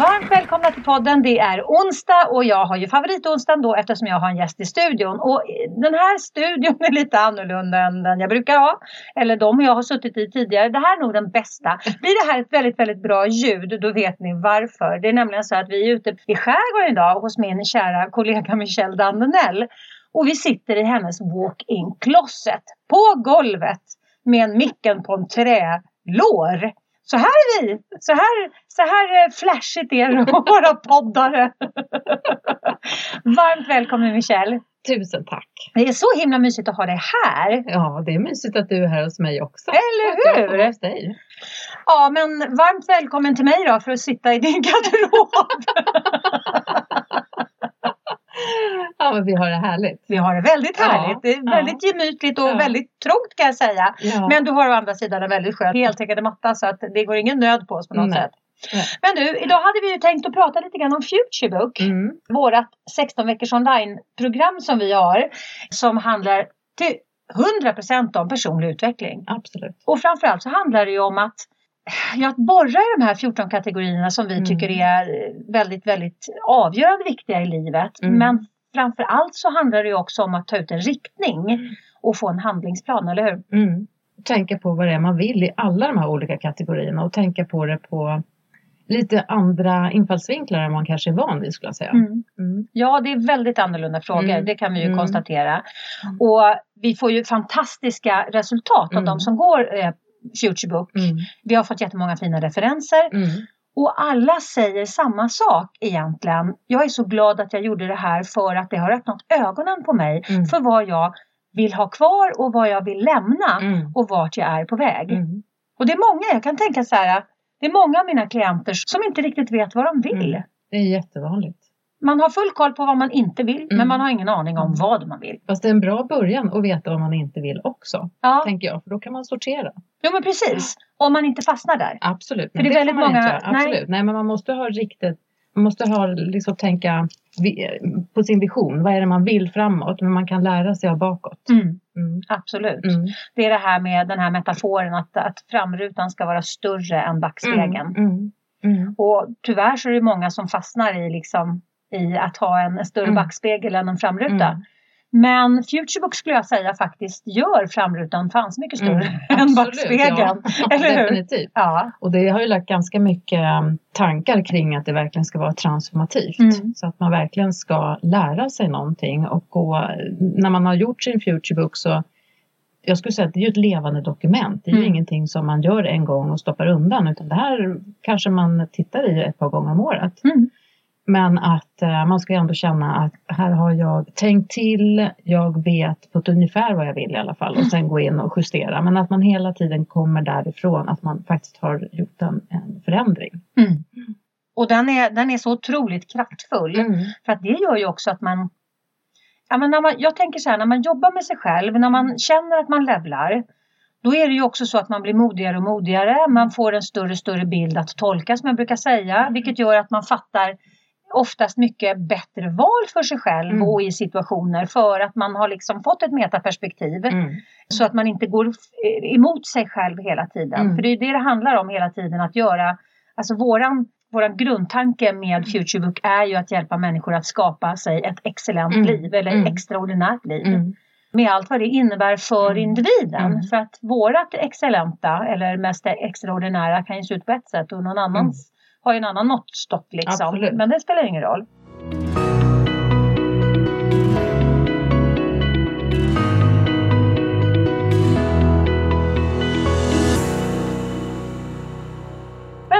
Varmt välkomna till podden. Det är onsdag och jag har ju favoritonsdagen då eftersom jag har en gäst i studion. Och den här studion är lite annorlunda än den jag brukar ha. Eller de jag har suttit i tidigare. Det här är nog den bästa. Blir det här ett väldigt, väldigt bra ljud då vet ni varför. Det är nämligen så att vi är ute i skärgården idag hos min kära kollega Michelle Dandenell. Och vi sitter i hennes walk-in closet på golvet med en micken på en trälår. Så här är vi! Så här, så här eh, flashigt är det våra poddare. Varmt välkommen Michelle! Tusen tack! Det är så himla mysigt att ha dig här. Ja, det är mysigt att du är här hos mig också. Eller hur? Jag hos dig. Ja, men varmt välkommen till mig då för att sitta i din garderob. Ja, men vi har det härligt. Vi har det väldigt härligt. Ja, det är väldigt ja. gemytligt och Ja. väldigt trångt kan jag säga. Ja. Men du har å andra sidan en väldigt skön heltäckande matta så att det går ingen nöd på oss på något Nej. sätt. Nej. Men du, idag hade vi ju tänkt att prata lite grann om Futurebook. Mm. Vårat 16 veckors online-program som vi har. Som handlar till 100% om personlig utveckling. Absolut. Och framförallt så handlar det ju om att Ja, att borra i de här 14 kategorierna som vi Mm. tycker är väldigt, väldigt avgörande viktiga i livet. Mm. Men framför allt så handlar det ju också om att ta ut en riktning och få en handlingsplan, eller hur? Mm. Tänka på vad det är man vill i alla de här olika kategorierna och tänka på det på lite andra infallsvinklar än man kanske är van vid skulle jag säga. Mm. Mm. Ja, det är väldigt annorlunda frågor, Mm. det kan vi ju Mm. konstatera. Och vi får ju fantastiska resultat av Mm. de som går eh, Futurebook. Mm. Vi har fått jättemånga fina referenser. Mm. Och alla säger samma sak egentligen. Jag är så glad att jag gjorde det här för att det har öppnat ögonen på mig Mm. för vad jag vill ha kvar och vad jag vill lämna Mm. och vart jag är på väg. Mm. Och det är många, jag kan tänka så här, det är många av mina klienter som inte riktigt vet vad de vill. Mm. Det är jättevanligt. Man har full koll på vad man inte vill men Mm. man har ingen aning om vad man vill. Fast det är en bra början att veta vad man inte vill också, Ja, tänker jag. För då kan man sortera. jo men precis. Om man inte fastnar där. Absolut. För men det är väldigt man inte många- göra. Absolut. Nej. men man måste ha riktigt man måste ha, liksom, tänka på sin vision. Vad är det man vill framåt? Men man kan lära sig av bakåt. Mm, Mm. absolut. Mm. Det är det här med den här metaforen att, att framrutan ska vara större än backspegeln. Mm. Mm. Och tyvärr så är det många som fastnar i, liksom, i att ha en större Mm. backspegel än en framruta. Mm. Men Futurebook skulle jag säga faktiskt gör framrutan fanns mycket större Mm. än Absolut, backspegeln. ja. Eller hur? Definitivt. Ja. Och det har ju lagt ganska mycket um, tankar kring att det verkligen ska vara transformativt. Mm. Så att man verkligen ska lära sig någonting. Och gå, när man har gjort sin Futurebook så jag skulle säga att det är ju ett levande dokument. Det är ju Mm. ingenting som man gör en gång och stoppar undan utan det här kanske man tittar i ett par gånger om året. Mm. Men att eh, man ska ändå känna att här har jag tänkt till, jag vet på ett ungefär vad jag vill i alla fall och sen gå in och justera. Men att man hela tiden kommer därifrån att man faktiskt har gjort en, en förändring. Mm. Och den är, den är så otroligt kraftfull. Mm. För att det gör ju också att man, ja, men när man... Jag tänker så här, när man jobbar med sig själv, när man känner att man levlar. Då är det ju också så att man blir modigare och modigare. Man får en större och större bild att tolka som jag brukar säga. Vilket gör att man fattar oftast mycket bättre val för sig själv Mm. och i situationer. För att man har liksom fått ett metaperspektiv. Mm. Så att man inte går f- emot sig själv hela tiden. Mm. För det är det det handlar om hela tiden att göra. Alltså våran, våran grundtanke med Futurebook är ju att hjälpa människor att skapa sig ett excellent Mm. liv eller Mm. extraordinärt liv. Mm. Med allt vad det innebär för Mm. individen. Mm. För att vårat excellenta eller mest extraordinära kan ju se ut på ett sätt och någon annans har ju en annan måttstock liksom. Absolut. Men det spelar ingen roll.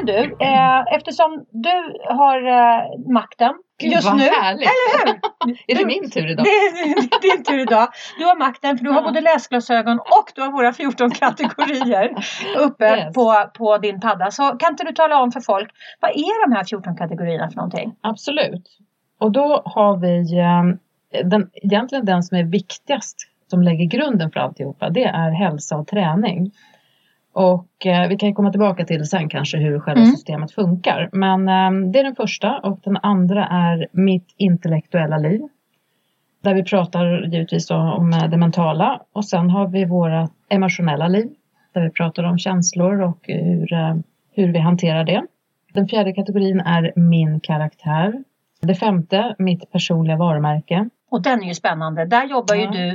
Men du, eh, eftersom du har eh, makten Gud just vad nu. härligt! Eller hur? är det min tur idag? Det är din tur idag. Du har makten för du har både läsglasögon och du har våra 14 kategorier uppe Yes. på, på din padda. Så kan inte du tala om för folk, vad är de här 14 kategorierna för någonting? Absolut. Och då har vi eh, den, egentligen den som är viktigast, som lägger grunden för alltihopa, det är hälsa och träning. Och eh, vi kan komma tillbaka till sen kanske hur själva Mm. systemet funkar. Men eh, det är den första och den andra är mitt intellektuella liv. Där vi pratar givetvis om, om eh, det mentala och sen har vi våra emotionella liv. Där vi pratar om känslor och hur, eh, hur vi hanterar det. Den fjärde kategorin är min karaktär. Det femte, mitt personliga varumärke. Och den är ju spännande. Där jobbar ju Ja. du eh,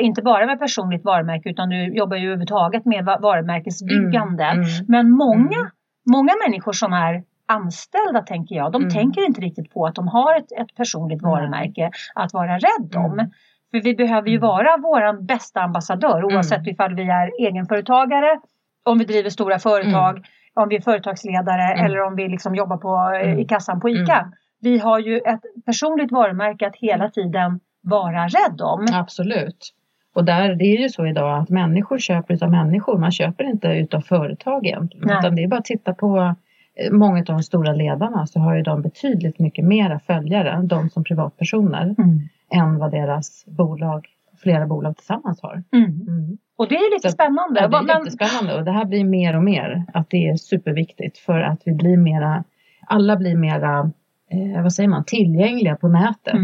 inte bara med personligt varumärke utan du jobbar ju överhuvudtaget med va- varumärkesbyggande. Mm, mm. Men många, Mm. många människor som är anställda tänker jag, de Mm. tänker inte riktigt på att de har ett, ett personligt varumärke att vara rädd om. Mm. För vi behöver ju Mm. vara våran bästa ambassadör oavsett Mm. ifall vi är egenföretagare, om vi driver stora företag, om vi är företagsledare eller om vi liksom jobbar på, eh, i kassan på ICA. Vi har ju ett personligt varumärke att hela tiden vara rädd om. Absolut. Och där, det är ju så idag att människor köper utav människor. Man köper inte utav företag egentligen. Nej. Utan det är bara att titta på eh, många av de stora ledarna så har ju de betydligt mycket mera följare, de som privatpersoner, Mm. än vad deras bolag, flera bolag tillsammans har. Mm. Mm. Och det är lite Så- spännande. Ja, det är jättespännande och det här blir mer och mer att det är superviktigt för att vi blir mera, alla blir mera, eh, vad säger man, tillgängliga på nätet.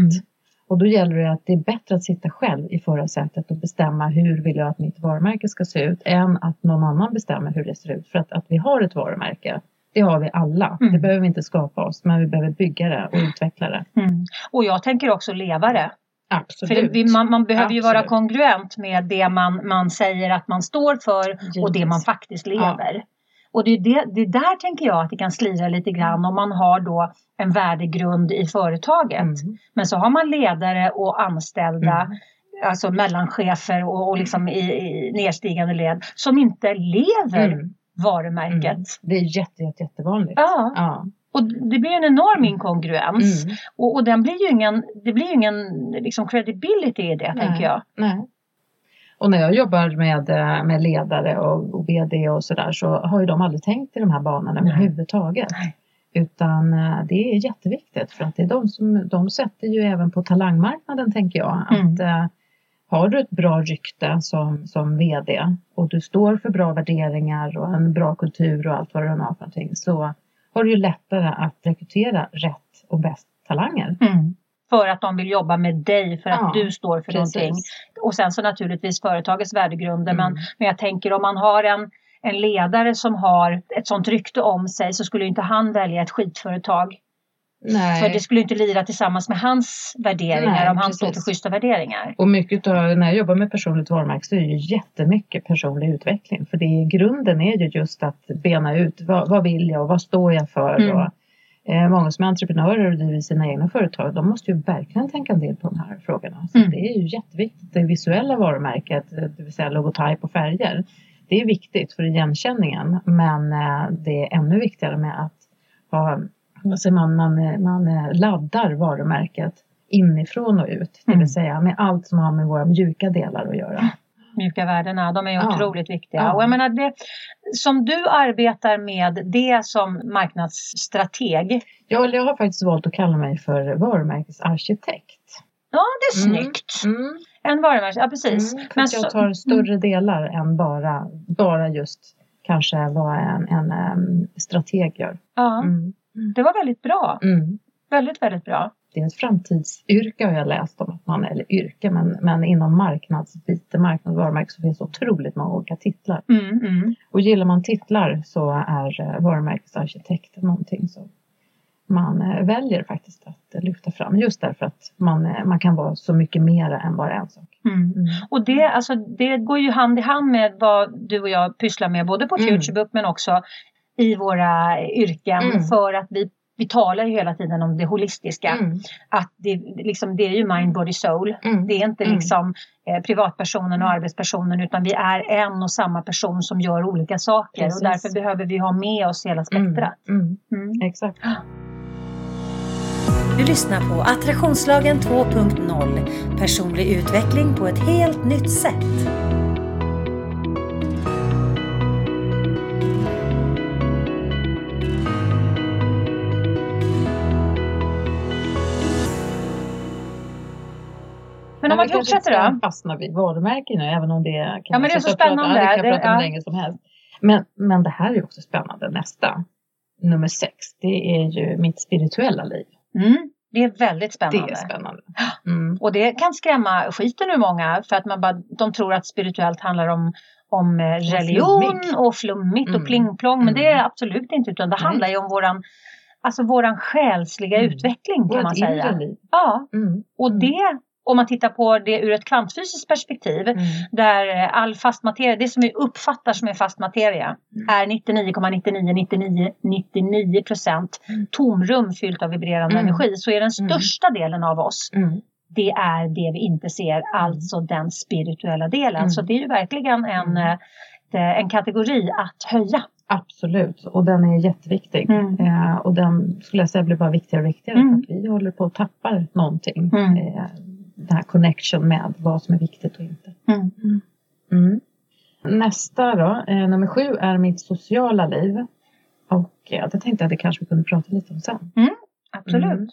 Och då gäller det att det är bättre att sitta själv i förarsätet och bestämma hur vill jag att mitt varumärke ska se ut än att någon annan bestämmer hur det ser ut. För att, att vi har ett varumärke, det har vi alla. Mm. Det behöver vi inte skapa oss, men vi behöver bygga det och utveckla det. Mm. Och jag tänker också leva det. Absolut. För det, man, man behöver ju vara Absolut. kongruent med det man, man säger att man står för och det man faktiskt lever. Och det är det, det är där tänker jag att det kan slira lite grann om man har då en värdegrund i företaget. Mm. Men så har man ledare och anställda, Mm. alltså mellanchefer och, och liksom i, i nedstigande led som inte lever Mm. varumärket. Mm. Det är jätte, jätte, jättevanligt. Ja, Ja. och det blir en enorm inkongruens. Mm. Och, och den blir ju ingen, det blir ju ingen liksom credibility i det Nej. tänker jag. Nej. Och när jag jobbar med, eh, med ledare och, och VD och sådär så har ju de aldrig tänkt i de här banorna Nej. överhuvudtaget. Nej. Utan eh, det är jätteviktigt för att det är de som de sätter ju även på talangmarknaden tänker jag. Mm. Att, eh, har du ett bra rykte som, som VD och du står för bra värderingar och en bra kultur och allt vad du har för någonting så har du ju lättare att rekrytera rätt och bäst talanger. Mm. För att de vill jobba med dig för att Ja, du står för någonting. Och sen så naturligtvis företagets värdegrunder. Mm. Men, men jag tänker om man har en, en ledare som har ett sånt rykte om sig så skulle inte han välja ett skitföretag. Nej. För det skulle inte lira tillsammans med hans värderingar Nej, om han står för precis. schyssta värderingar. Och mycket av, när jag jobbar med personligt varumärke så är det ju jättemycket personlig utveckling. För det är, grunden är ju just att bena ut vad, vad vill jag och vad står jag för. Mm. Och, många som är entreprenörer och driver sina egna företag de måste ju verkligen tänka en del på de här frågorna. Så Mm. Det är ju jätteviktigt. Det visuella varumärket, eh, det vill säga logotyp och färger. Det är viktigt för igenkänningen men eh, det är ännu viktigare med att ha, säger man, man, eh, man eh, laddar varumärket inifrån och ut. Det Mm. vill säga med allt som har med våra mjuka delar att göra. Mjuka värdena, de är ju Ja. otroligt viktiga. Ja. Och jag menar det, som du arbetar med det som marknadsstrateg. Jag, jag har faktiskt valt att kalla mig för varumärkesarkitekt. Ja, det är Mm. snyggt. Mm. En varumärke, ja precis. Mm, Men jag så- tar större delar än bara, bara just kanske vad en, en em, strateg gör. Ja, Mm. det var väldigt bra. Mm. Väldigt, väldigt bra. Det är ett framtidsyrke har jag läst om att man, eller yrke, men, men inom marknadsbiten, marknad och varumärke så finns det otroligt många olika titlar. Mm, mm. Och gillar man titlar så är eh, varumärkesarkitekt någonting som man eh, väljer faktiskt att lyfta fram. Just därför att man, eh, man kan vara så mycket mera än bara en sak. Mm. Och det, alltså, det går ju hand i hand med vad du och jag pysslar med både på Mm. Futurebook men också i våra yrken. Mm. För att vi, vi talar ju hela tiden om det holistiska. Mm. Att det, liksom, det är ju mind, body, soul. Mm. Det är inte Mm. liksom eh, privatpersonen och arbetspersonen utan vi är en och samma person som gör olika saker. Precis. Och därför behöver vi ha med oss hela spektrat. Mm. Mm. Exakt. Du lyssnar på Attraktionslagen 2.0. Personlig utveckling på ett helt nytt sätt. Om man vi fortsätter då? ska fastna vid varumärken nu, även om det kan Ja, men det är så prata- spännande. Ja, det kan jag Det- prata om ja. länge som helst. Men, men det här är ju också spännande, nästa. Nummer sex, det är ju mitt spirituella liv. Mm. Det är väldigt spännande. Det är spännande. Mm. Och det kan skrämma skiten ur många för att man bara, de tror att spirituellt handlar om, om eh, religion och flummigt och Mm. plingplong. Men det Mm. är absolut inte utan det handlar ju om våran, alltså våran själsliga Mm. utveckling kan Vårt man säga. liv. Ja, Mm. och det, om man tittar på det ur ett kvantfysiskt perspektiv, Mm. där eh, all fast materia, det som vi uppfattar som är fast materia, Mm. är 99,9999 procent Mm. tomrum fyllt av vibrerande Mm. energi, så är den Mm. största delen av oss, Mm. det är det vi inte ser, alltså den spirituella delen. Så det är ju verkligen en, eh, en kategori att höja. Absolut, och den är jätteviktig. Mm. Eh, och den skulle jag säga blir bara viktigare och viktigare Mm. för att vi håller på att tappa någonting. Mm. Eh, den här connection med vad som är viktigt och inte. Mm. Mm. Nästa då, eh, nummer sju, är mitt sociala liv. Och eh, det tänkte jag att det kanske vi kunde prata lite om sen. Absolut. Mm.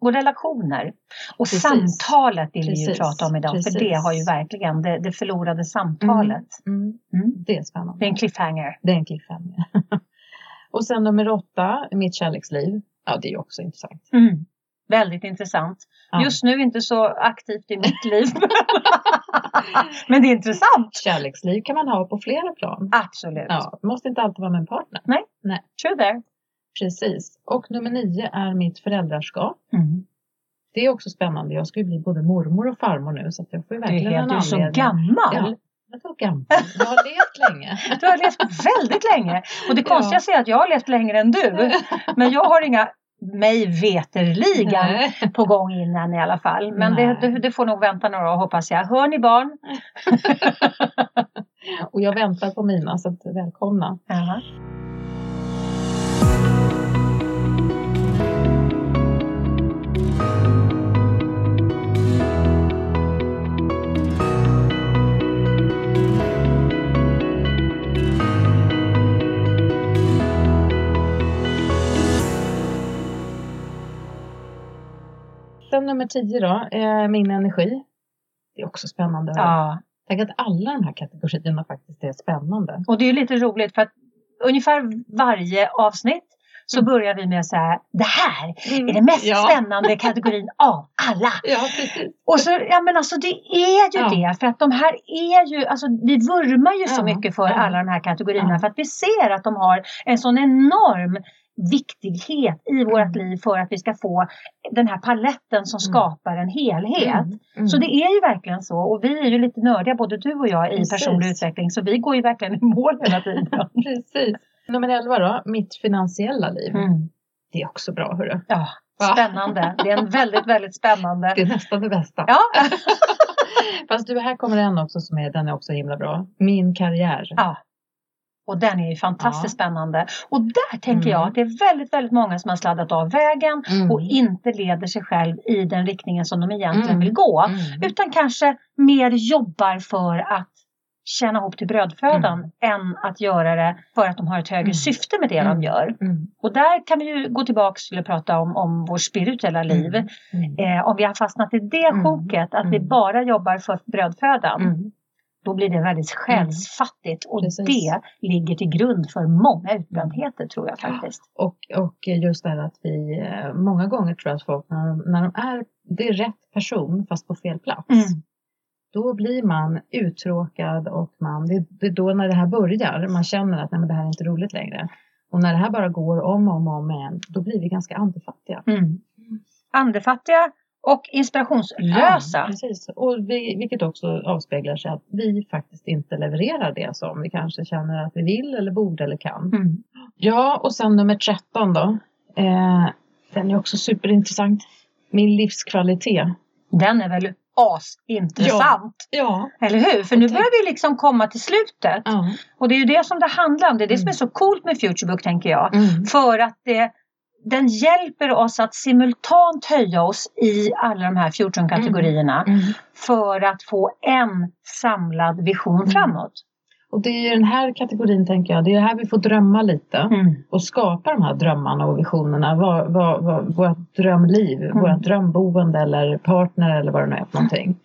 Och relationer. Och Precis. samtalet vill vi ju Precis. prata om idag, Precis. för det har ju verkligen det, det förlorade samtalet. Mm. Mm. Det är spännande. Det är en cliffhanger. Det är en cliffhanger. och sen nummer åtta, mitt kärleksliv. Ja, det är ju också intressant. Mm. Väldigt intressant. Ja. Just nu inte så aktivt i mitt liv. Men det är intressant. Kärleksliv kan man ha på flera plan. Absolut. Ja, det måste inte alltid vara med en partner. True there. Precis. Och nummer nio är mitt föräldraskap. Mm. Det är också spännande. Jag ska ju bli både mormor och farmor nu så jag får ju är, verkligen helt, en du är så gammal. Ja, jag är så gammal. Jag har levt länge. Du har levt väldigt länge. Och det Ja. konstiga är att jag har levt längre än du. Men jag har inga, mig veterligen, Nej. på gång innan i alla fall. Men det, det, det får nog vänta några år hoppas jag. Hör ni barn? Och jag väntar på mina så välkomna. Jaha. Sen nummer tio då, eh, min energi. Det är också spännande. Ja. Tänk att alla de här kategorierna faktiskt är spännande. Och det är lite roligt för att ungefär varje avsnitt så Mm. börjar vi med att säga det här är den mest ja. spännande kategorin av alla. Ja, precis. Och så, ja men alltså det är ju Ja. det, för att de här är ju, alltså vi vurmar ju så Ja, mycket för alla de här kategorierna för att vi ser att de har en sån enorm viktighet i vårt Mm. liv för att vi ska få den här paletten som skapar en helhet. Mm, mm. Så det är ju verkligen så och vi är ju lite nördiga både du och jag i Precis. personlig utveckling så vi går ju verkligen i mål hela tiden. Precis. Nummer 11 då, mitt finansiella liv. Mm. Det är också bra hörru. Ja, spännande. Det är en väldigt, väldigt spännande. Det är nästan det bästa. Ja, Fast du, här kommer en också som är, den är också himla bra. Min karriär. ja. Och den är ju fantastiskt spännande. Och där tänker Mm. jag att det är väldigt, väldigt många som har sladdat av vägen Mm. och inte leder sig själv i den riktningen som de egentligen Mm. vill gå. Mm. Utan kanske mer jobbar för att tjäna ihop till brödfödan än att göra det för att de har ett högre Mm. syfte med det Mm. de gör. Mm. Och där kan vi ju gå tillbaks till att prata om, om vårt spirituella liv. Mm. Eh, om vi har fastnat i det Mm. sjoket, att vi Mm. bara jobbar för brödfödan, Mm. Då blir det väldigt själsfattigt. Och Precis. det ligger till grund för många utbrändheter tror jag faktiskt. Och, och just det här att vi, eh, många gånger tror att folk när de, när de är, det är rätt person fast på fel plats. Mm. Då blir man uttråkad och man, det, det är då när det här börjar, man känner att nej, men det här är inte roligt längre. Och när det här bara går om och om, och om igen, då blir vi ganska andefattiga. Mm. Andefattiga och inspirationslösa. Ja, precis. Och vi, vilket också avspeglar sig att vi faktiskt inte levererar det som vi kanske känner att vi vill eller borde eller kan. Mm. Ja, och sen nummer 13 då. Eh, den är också superintressant. Min livskvalitet. Den är väl asintressant. Ja. Eller hur? För nu börjar vi liksom komma till slutet. ja. Och det är ju det som det handlar om. Det är det som är Mm. så coolt med Futurebook tänker jag. Mm. För att det, den hjälper oss att simultant höja oss i alla de här 14 kategorierna. Mm. För att få en samlad vision Mm. framåt. Och det är den här kategorin tänker jag, det är här vi får drömma lite. Mm. Och skapa de här drömmarna och visionerna. Vad, vad, vad, vårt drömliv, Mm. vårt drömboende eller partner eller vad det nu är för någonting.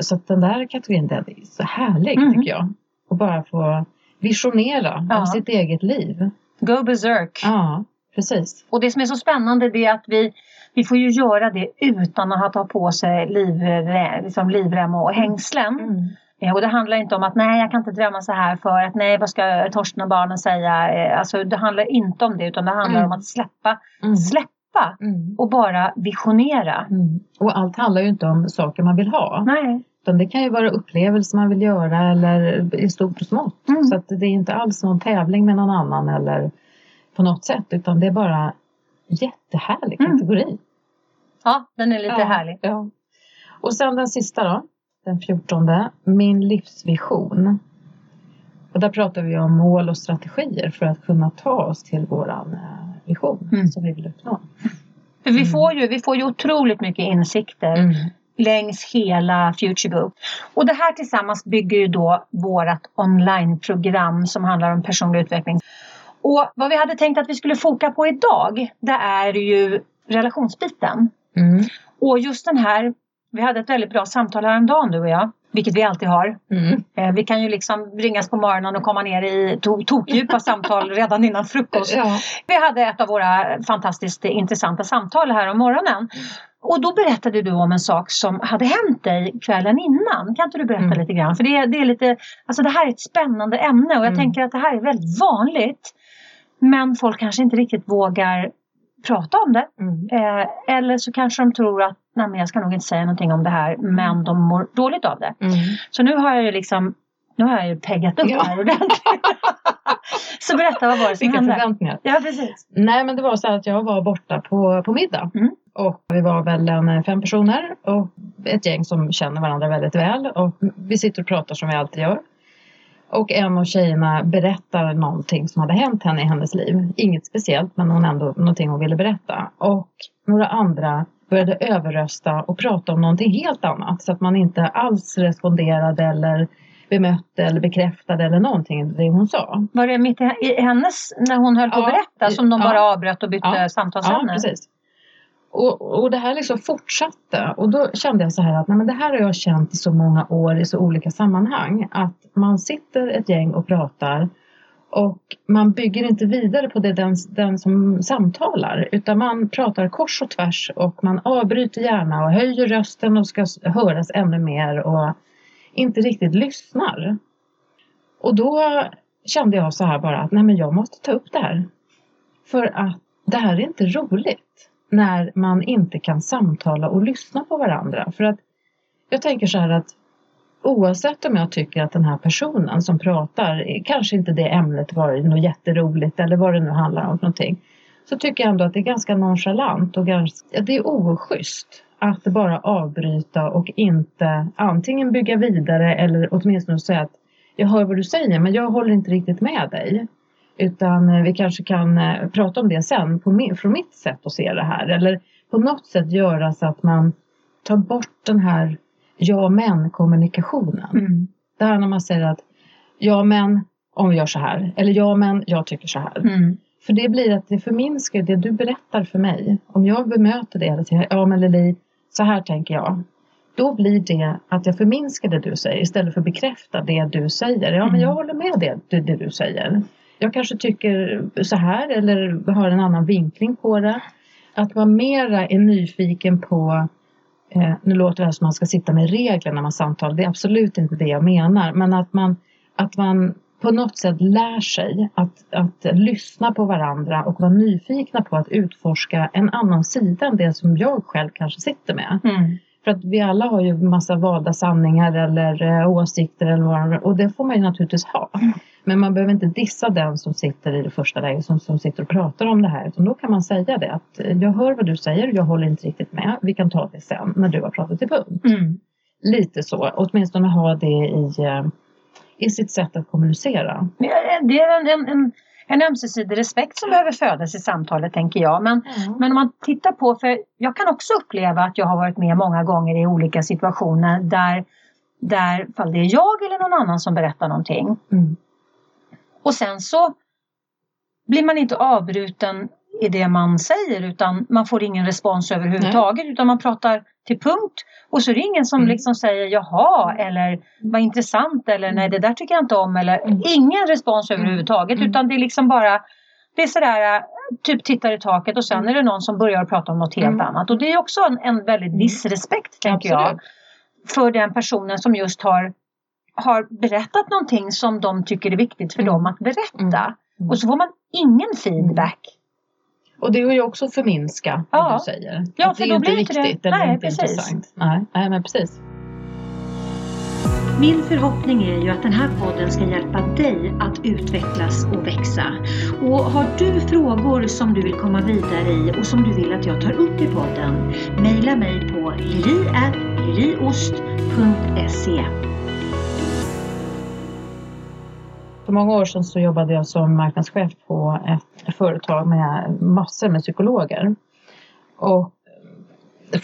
Så att den där kategorin den är så härlig Mm. tycker jag. Och bara få visionera Ja. om sitt eget liv. Go berserk. Ja, precis. Och det som är så spännande det är att vi, vi får ju göra det utan att ha på sig livrem, liksom livrem och hängslen. Mm. Eh, Och det handlar inte om att nej jag kan inte drömma så här för att nej vad ska Torsten och barnen säga. Eh, Alltså det handlar inte om det utan det handlar Mm. om att släppa, Mm. släppa Mm. och bara visionera. Mm. Och allt handlar ju inte om saker man vill ha. Nej. Utan det kan ju vara upplevelser man vill göra eller i stort och smått. Mm. Så att det är inte alls någon tävling med någon annan eller på något sätt. Utan det är bara jättehärlig Mm. kategori. Ja, den är lite ja. härlig. Ja. Och sen den sista då. Den fjortonde. Min livsvision. Och där pratar vi om mål och strategier för att kunna ta oss till våran eh, vision Mm. som vi vill uppnå. För vi, Mm. får ju, vi får ju otroligt mycket insikter Mm. längs hela Futurebook. Och det här tillsammans bygger ju då vårt onlineprogram som handlar om personlig utveckling. Och vad vi hade tänkt att vi skulle foka på idag det är ju relationsbiten. Mm. Och just den här, vi hade ett väldigt bra samtal häromdagen du och jag, vilket vi alltid har. Mm. Eh, Vi kan ju liksom ringas på morgonen och komma ner i to- tokdjupa samtal redan innan frukost. Ja. Vi hade ett av våra fantastiskt intressanta samtal här om morgonen. Och då berättade du om en sak som hade hänt dig kvällen innan. Kan inte du berätta Mm. lite grann? För det, är- det är lite, alltså det här är ett spännande ämne och jag Mm. tänker att det här är väldigt vanligt. Men folk kanske inte riktigt vågar prata om det. Mm. Eh, eller så kanske de tror att Nej, men jag ska nog inte säga någonting om det här men de mår dåligt av det. Mm. Så nu har jag ju liksom nu har jag ju peggat upp Ja. här ordentligt. så berätta vad var det som Vilka hände? förväntningar. Ja precis. Nej men det var så här att jag var borta på, på middag. Mm. Och vi var väl en fem personer och ett gäng som känner varandra väldigt väl. Och vi sitter och pratar som vi alltid gör. Och en av tjejerna berättar någonting som hade hänt henne i hennes liv. Inget speciellt men hon ändå någonting hon ville berätta. Och några andra började överrösta och prata om någonting helt annat. Så att man inte alls responderade eller bemötte eller bekräftade eller någonting det hon sa. Var det mitt i hennes, när hon höll på att Ja, berätta, som de ja. bara avbröt och bytte Ja. samtalsämne? Ja, precis. Och, och det här liksom fortsatte och då kände jag så här att nej, men det här har jag känt i så många år i så olika sammanhang. Att man sitter ett gäng och pratar och man bygger inte vidare på det den, den som samtalar utan man pratar kors och tvärs och man avbryter gärna och höjer rösten och ska höras ännu mer och inte riktigt lyssnar. Och då kände jag så här bara att nej men jag måste ta upp det här. För att det här är inte roligt när man inte kan samtala och lyssna på varandra. För att jag tänker så här att oavsett om jag tycker att den här personen som pratar, kanske inte det ämnet var något jätteroligt eller vad det nu handlar om för någonting. Så tycker jag ändå att det är ganska nonchalant och ganska, det är oschysst att bara avbryta och inte antingen bygga vidare eller åtminstone säga att jag hör vad du säger men jag håller inte riktigt med dig. Utan eh, vi kanske kan eh, prata om det sen på från mitt sätt att se det här. Eller på något sätt göra så att man tar bort den här ja men kommunikationen. Mm. Det här när man säger att ja men om vi gör så här. Eller ja men jag tycker så här. Mm. För det blir att det förminskar det du berättar för mig. Om jag bemöter det och säger ja men Lili, så här tänker jag. Då blir det att jag förminskar det du säger istället för att bekräfta det du säger. Ja men Mm. jag håller med det, det, det du säger. Jag kanske tycker så här eller har en annan vinkling på det. Att vara mera är nyfiken på Eh, nu låter det här som att man ska sitta med regler när man samtalar. Det är absolut inte det jag menar. Men att man, att man på något sätt lär sig att, att lyssna på varandra och vara nyfikna på att utforska en annan sida än det som jag själv kanske sitter med. Mm. För att vi alla har ju massa valda sanningar eller eh, åsikter eller vad, och det får man ju naturligtvis ha. Men man behöver inte dissa den som sitter i det första läget som, som sitter och pratar om det här. Utan då kan man säga det att eh, jag hör vad du säger, jag håller inte riktigt med. Vi kan ta det sen när du har pratat till punkt. Mm. Lite så, åtminstone ha det i, eh, i sitt sätt att kommunicera. Det är en, en, en, en ömsesidig respekt som behöver födas i samtalet tänker jag. Men, men om man tittar på, för jag kan också uppleva att jag har varit med många gånger i olika situationer där, där fall det är jag eller någon annan som berättar någonting Mm. Och sen så blir man inte avbruten i det man säger utan man får ingen respons överhuvudtaget utan man pratar till punkt och så är det ingen som Mm. liksom säger jaha eller vad intressant eller nej det där tycker jag inte om eller Mm. ingen respons överhuvudtaget Mm. utan det är liksom bara det är sådär typ tittar i taket och sen Mm. är det någon som börjar prata om något helt Mm. annat och det är också en, en väldigt Mm. disrespekt tänker jag Absolut. för den personen som just har, har berättat någonting som de tycker är viktigt för Mm. dem att berätta. Mm. Och så får man ingen feedback. Och det är ju också förminska Ja. vad du säger. Ja, att för det då är inte blir inte det- viktigt eller Nej, inte precis. intressant. Nej, nej, men precis. Min förhoppning är ju att den här podden ska hjälpa dig att utvecklas och växa. Och har du frågor som du vill komma vidare i och som du vill att jag tar upp i podden, mejla mig på lili.liliost.se För många år sedan så jobbade jag som marknadschef på ett företag med massor med psykologer. Och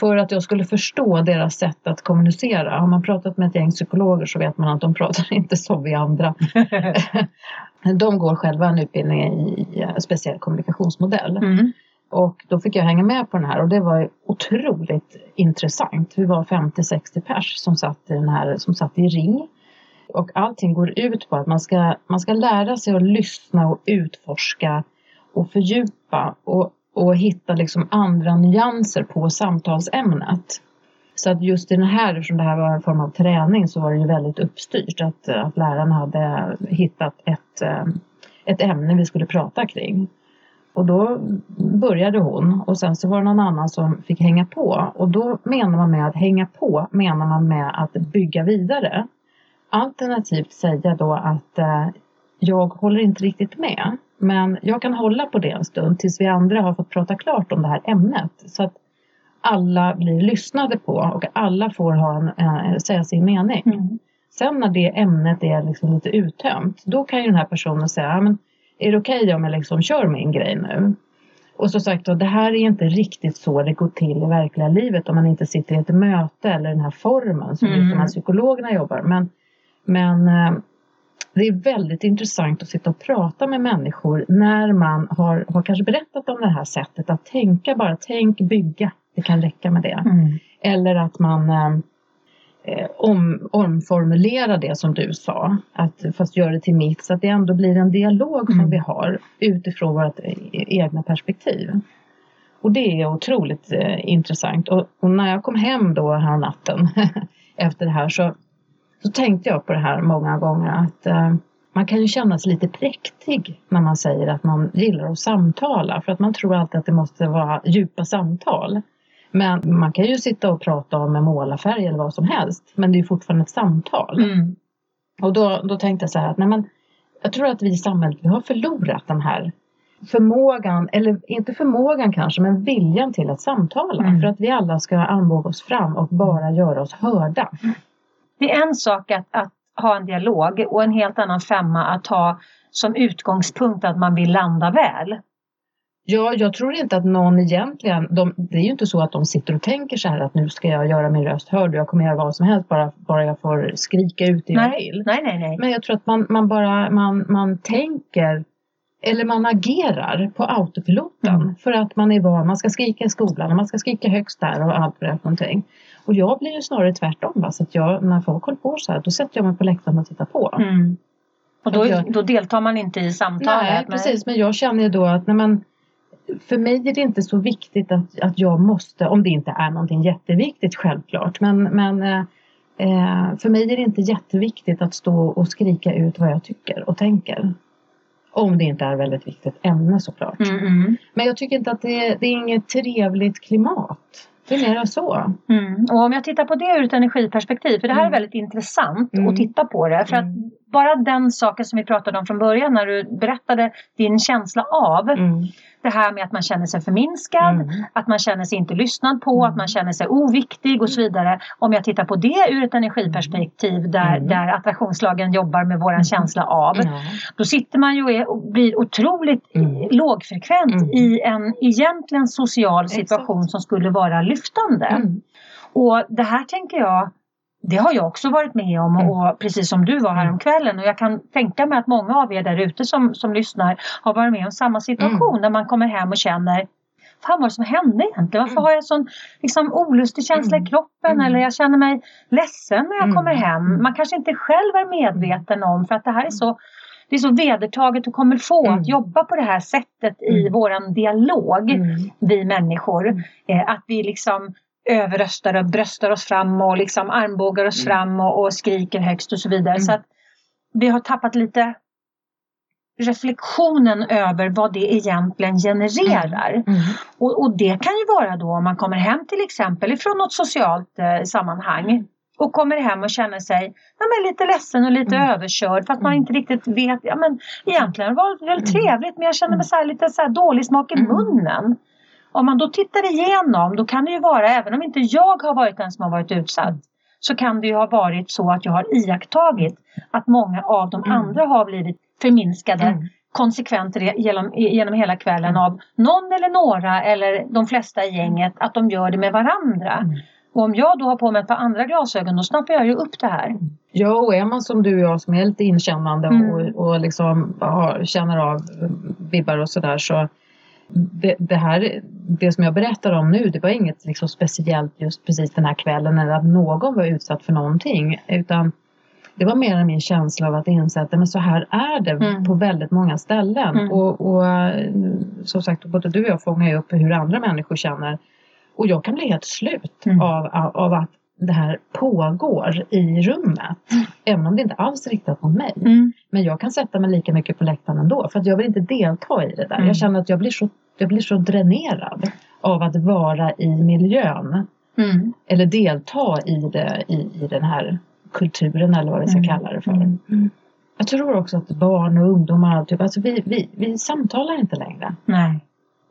för att jag skulle förstå deras sätt att kommunicera, har man pratat med ett gäng psykologer så vet man att de pratar inte som vi andra. De går själva en utbildning i speciell kommunikationsmodell. Mm. Och då fick jag hänga med på den här och det var otroligt intressant. Vi var 50-60 pers som satt, i den här, som satt i ring. Och allting går ut på att man ska, man ska lära sig att lyssna och utforska och fördjupa och, och hitta liksom andra nyanser på samtalsämnet. Så att just i den här, eftersom det här var en form av träning så var det ju väldigt uppstyrt att, att lärarna hade hittat ett, eh, ett ämne vi skulle prata kring. Och då började hon och sen så var det någon annan som fick hänga på. Och då menar man med att hänga på menar man med att bygga vidare. Alternativt säga då att eh, jag håller inte riktigt med. Men jag kan hålla på det en stund tills vi andra har fått prata klart om det här ämnet. Så att alla blir lyssnade på och alla får ha en, eh, säga sin mening. Mm. Sen när det ämnet är liksom lite uttömt, då kan ju den här personen säga, "Ja, men är det okej om jag liksom kör min grej nu? Och så sagt då, det här är inte riktigt så det går till i verkliga livet om man inte sitter i ett möte eller den här formen som just de här Mm. psykologerna jobbar. Men, men eh, det är väldigt intressant att sitta och prata med människor när man har, har kanske berättat om det här sättet att tänka bara, tänk bygga, det kan räcka med det. Mm. Eller att man eh, eh, om, omformulerar det som du sa, att, fast gör det till mitt så att det ändå blir en dialog som Mm. vi har utifrån vårt e- egna perspektiv. Och det är otroligt eh, intressant. Och, och när jag kom hem då här natten efter det här så, så tänkte jag på det här många gånger att eh, man kan ju känna sig lite präktig när man säger att man gillar att samtala för att man tror alltid att det måste vara djupa samtal. Men man kan ju sitta och prata om en målarfärg eller vad som helst men det är fortfarande ett samtal. Mm. Och då, då tänkte jag så här att nej men, jag tror att vi i samhället vi har förlorat den här förmågan, eller inte förmågan kanske, men viljan till att samtala. Mm. För att vi alla ska armbåga oss fram och bara göra oss hörda. Det är en sak att, att ha en dialog och en helt annan femma att ha som utgångspunkt att man vill landa väl. Ja, jag tror inte att någon egentligen, de, det är ju inte så att de sitter och tänker så här att nu ska jag göra min röst hörd och jag kommer göra vad som helst bara, bara jag får skrika ut det jag vill. nej, nej. nej. Men jag tror att man, man bara man, man tänker eller man agerar på autopiloten Mm. för att man är van, man ska skrika i skolan och man ska skrika högst där och allt för någonting. Och jag blir ju snarare tvärtom. Va? Så att jag, när folk håller på så här, då sätter jag mig på läktaren och tittar på. Mm. Och då, jag- då deltar man inte i samtalet. Nej, precis. Men jag känner ju då att nej, men, för mig är det inte så viktigt att, att jag måste, om det inte är någonting jätteviktigt självklart, men, men eh, eh, för mig är det inte jätteviktigt att stå och skrika ut vad jag tycker och tänker. Om det inte är väldigt viktigt ämne såklart. Mm, mm. Men jag tycker inte att det, det är inget trevligt klimat. Det är mera så. Mm. Och om jag tittar på det ur ett energiperspektiv, för det här är Mm. väldigt intressant Mm. att titta på det. För att Mm. Bara den saken som vi pratade om från början när du berättade din känsla av Mm. det här med att man känner sig förminskad, Mm. att man känner sig inte lyssnad på, Mm. att man känner sig oviktig och så vidare. Om jag tittar på det ur ett energiperspektiv där, Mm. där attraktionslagen jobbar med våran Mm. känsla av. Då sitter man ju och är- och blir otroligt Mm. lågfrekvent i en egentligen social situation som skulle vara lyftande. Och det här tänker jag, det har jag också varit med om Mm. och precis som du var här om kvällen och jag kan tänka mig att många av er där ute som, som lyssnar har varit med om samma situation när man kommer hem och känner Fan vad som hände egentligen? Varför Mm. har jag sån liksom, olustig känsla i Mm. kroppen Mm. eller jag känner mig ledsen när jag Mm. kommer hem. Mm. Man kanske inte själv är medveten om för att det här är så det är så vedertaget och kommer få Mm. att jobba på det här sättet i Mm. våran dialog Mm. vi människor. Mm. Eh, att vi liksom överröstar och bröstar oss fram och liksom armbågar oss Mm. fram och, och skriker högst och så vidare. Mm. Så att vi har tappat lite reflektionen över vad det egentligen genererar. Mm. Och, och det kan ju vara då om man kommer hem till exempel ifrån något socialt eh, sammanhang och kommer hem och känner sig ja, men lite ledsen och lite Mm. överkörd för att man Mm. inte riktigt vet. Ja, men egentligen var det väl Mm. trevligt men jag känner mig så lite så dålig smak i Mm. munnen. Om man då tittar igenom då kan det ju vara, även om inte jag har varit den som har varit utsatt, så kan det ju ha varit så att jag har iakttagit att många av de Mm. andra har blivit förminskade Mm. konsekvent genom, genom hela kvällen av någon eller några eller de flesta i gänget att de gör det med varandra. Mm. Och om jag då har på mig ett par andra glasögon då snappar jag ju upp det här. Ja, och är man som du och jag som är lite inkännande Mm. och, och liksom har, känner av vibbar och sådär så det, det här, det som jag berättar om nu, det var inget liksom speciellt just precis den här kvällen eller att någon var utsatt för någonting utan det var mer min känsla av att inse att men så här är det Mm. på väldigt många ställen. Mm. Och, och som sagt, både du och jag fångar ju upp hur andra människor känner. Och jag kan bli helt slut Mm. av, av att det här pågår i rummet. Även om det inte alls är riktat mot mig. Men jag kan sätta mig lika mycket på läktaren ändå för att jag vill inte delta i det där. Mm. Jag känner att jag blir, så, jag blir så dränerad av att vara i miljön. Mm. Eller delta i, det, i, i den här kulturen eller vad vi ska Mm. kalla det för. Mm. Jag tror också att barn och ungdomar, typ, alltså vi, vi, vi samtalar inte längre. Nej.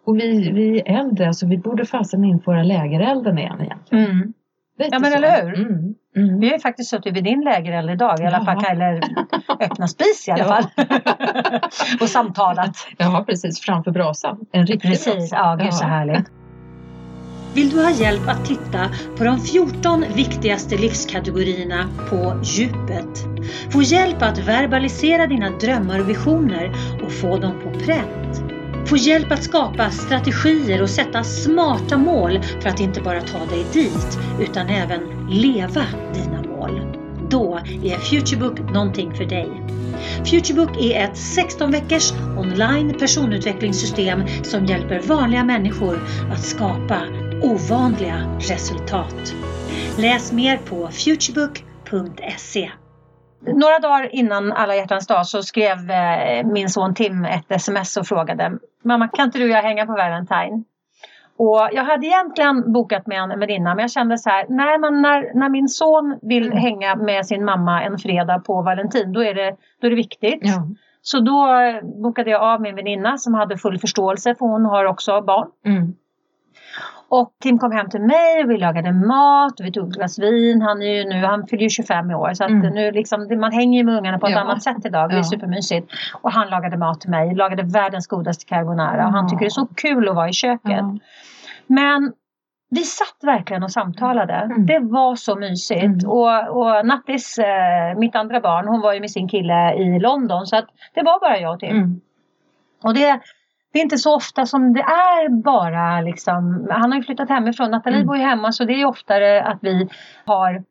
Och vi, vi är äldre, så vi borde fasen införa lägerelden igen egentligen. Ja, men så. eller hur? Mm. Mm. Vi har ju faktiskt suttit vid din lägereld idag i alla fall, eller öppna spis i alla fall. och samtalat. Ja, precis. Framför brasan. En riktig Precis, brasa. ja gud så härligt. Vill du ha hjälp att titta på de 14 viktigaste livskategorierna på djupet? Få hjälp att verbalisera dina drömmar och visioner och få dem på pränt? Få hjälp att skapa strategier och sätta smarta mål för att inte bara ta dig dit utan även leva dina mål. Då är Futurebook någonting för dig. Futurebook är ett 16 veckors online personutvecklingssystem som hjälper vanliga människor att skapa ovanliga resultat. Läs mer på futurebook.se. Några dagar innan alla hjärtans dag så skrev eh, min son Tim ett sms och frågade Mamma kan inte du och jag hänga på Valentine? Och jag hade egentligen bokat med en väninna men jag kände så här, nej men när, när min son vill Mm. hänga med sin mamma en fredag på Valentin då är det, då är det viktigt. Ja. Så då eh, bokade jag av min väninna som hade full förståelse för hon har också barn. Mm. Och Tim kom hem till mig och vi lagade mat och vi tog ett glas vin. Han är ju nu, han fyller ju 25 i år så att Mm. nu liksom, man hänger ju med ungarna på ett Ja. annat sätt idag. Det är Ja. supermysigt. Och han lagade mat till mig, lagade världens godaste carbonara och han Ja. tycker det är så kul att vara i köket. Ja. Men vi satt verkligen och samtalade. Mm. Det var så mysigt. Mm. Och, och Nattis, eh, mitt andra barn, hon var ju med sin kille i London så att det var bara jag och Tim. Mm. Och det, det är inte så ofta som det är bara liksom, han har ju flyttat hemifrån, Nathalie Mm. bor ju hemma så det är oftare att vi har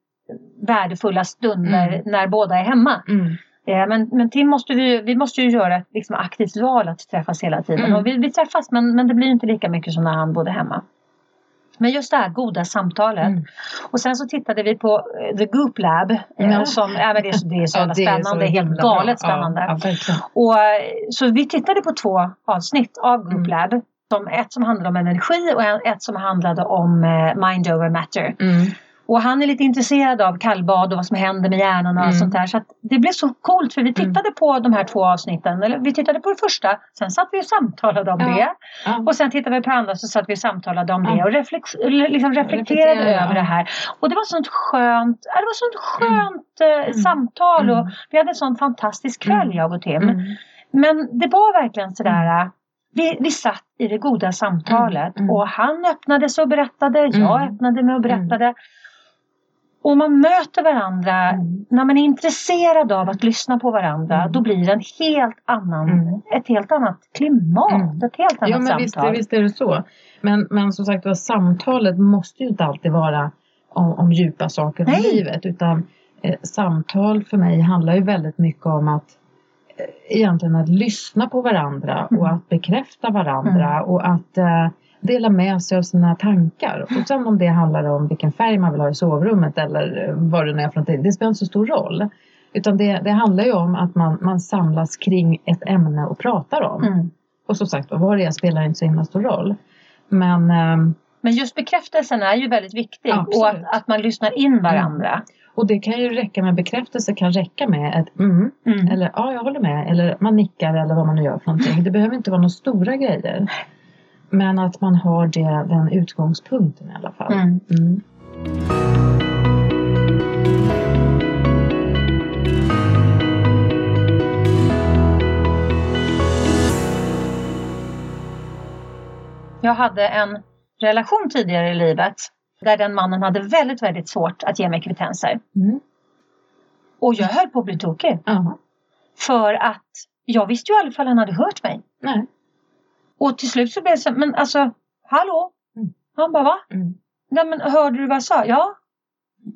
värdefulla stunder Mm. när båda är hemma. Mm. Eh, Men, men Tim måste vi, vi måste ju göra ett liksom, aktivt val att träffas hela tiden. Mm. Och vi, vi träffas men, men det blir inte lika mycket som när han bodde hemma. Men just det här goda samtalet. Mm. Och sen så tittade vi på eh, The Goop Lab. Ja. Som, ja, men det, är, så- det är så Ja, det är spännande. så Det är helt himla bra. galet spännande. Ja. Och, eh, så vi tittade på två avsnitt av Goop Mm. Lab. Som ett som handlade om energi och ett som handlade om mind over matter. Mm. Och han är lite intresserad av kallbad och vad som händer med hjärnan och allt Mm. sånt där. Så att det blev så coolt för vi tittade på de här två avsnitten. Eller vi tittade på det första, sen satt vi och samtalade om Ja. det. Ja. Och sen tittade vi på det andra så satt vi och samtalade om det Ja. och reflex- eller liksom reflekterade Reflektera, över det här. Och det var sånt skönt, det var sånt skönt eh, Mm. samtal och Mm. vi hade en sån fantastisk kväll Mm. jag och Tim. Mm. Men det var verkligen sådär, vi, vi satt i det goda samtalet Mm, mm. och han öppnade sig och berättade, jag Mm. öppnade mig och berättade. Och man möter varandra, Mm. när man är intresserad av att lyssna på varandra, Mm. då blir det en helt annan, Mm. ett helt annat klimat, Mm. ett helt annat Ja men visst, samtal. visst är det så. Men, men som sagt var, samtalet måste ju inte alltid vara om, om djupa saker i livet. Utan eh, samtal för mig handlar ju väldigt mycket om att eh, egentligen att lyssna på varandra och Mm. att bekräfta varandra och att eh, dela med sig av sina tankar. Och sen om det handlar om vilken färg man vill ha i sovrummet eller eh, vad det nu är för någonting, det spelar inte så stor roll. Utan det, det handlar ju om att man, man samlas kring ett ämne och pratar om. Mm. Och som sagt vad det är spelar inte så himla stor roll. Men ehm, Men just bekräftelsen är ju väldigt viktig Absolut. och att, att man lyssnar in varandra. och det kan ju räcka med bekräftelse kan räcka med ett mm, Mm. eller ja jag håller med eller man nickar eller vad man nu gör för någonting. Det behöver inte vara några stora grejer. Men att man har det, den utgångspunkten i alla fall. Mm. Mm. Jag hade en relation tidigare i livet där den mannen hade väldigt, väldigt svårt att ge mig kvittenser. Mm. Och jag höll på att bli tokig. För att jag visste ju aldrig ifall han hade hört mig. Nej. Och till slut så blev det så, men alltså, hallå? Mm. Han bara, va? Mm. Nej men hörde du vad jag sa? Ja.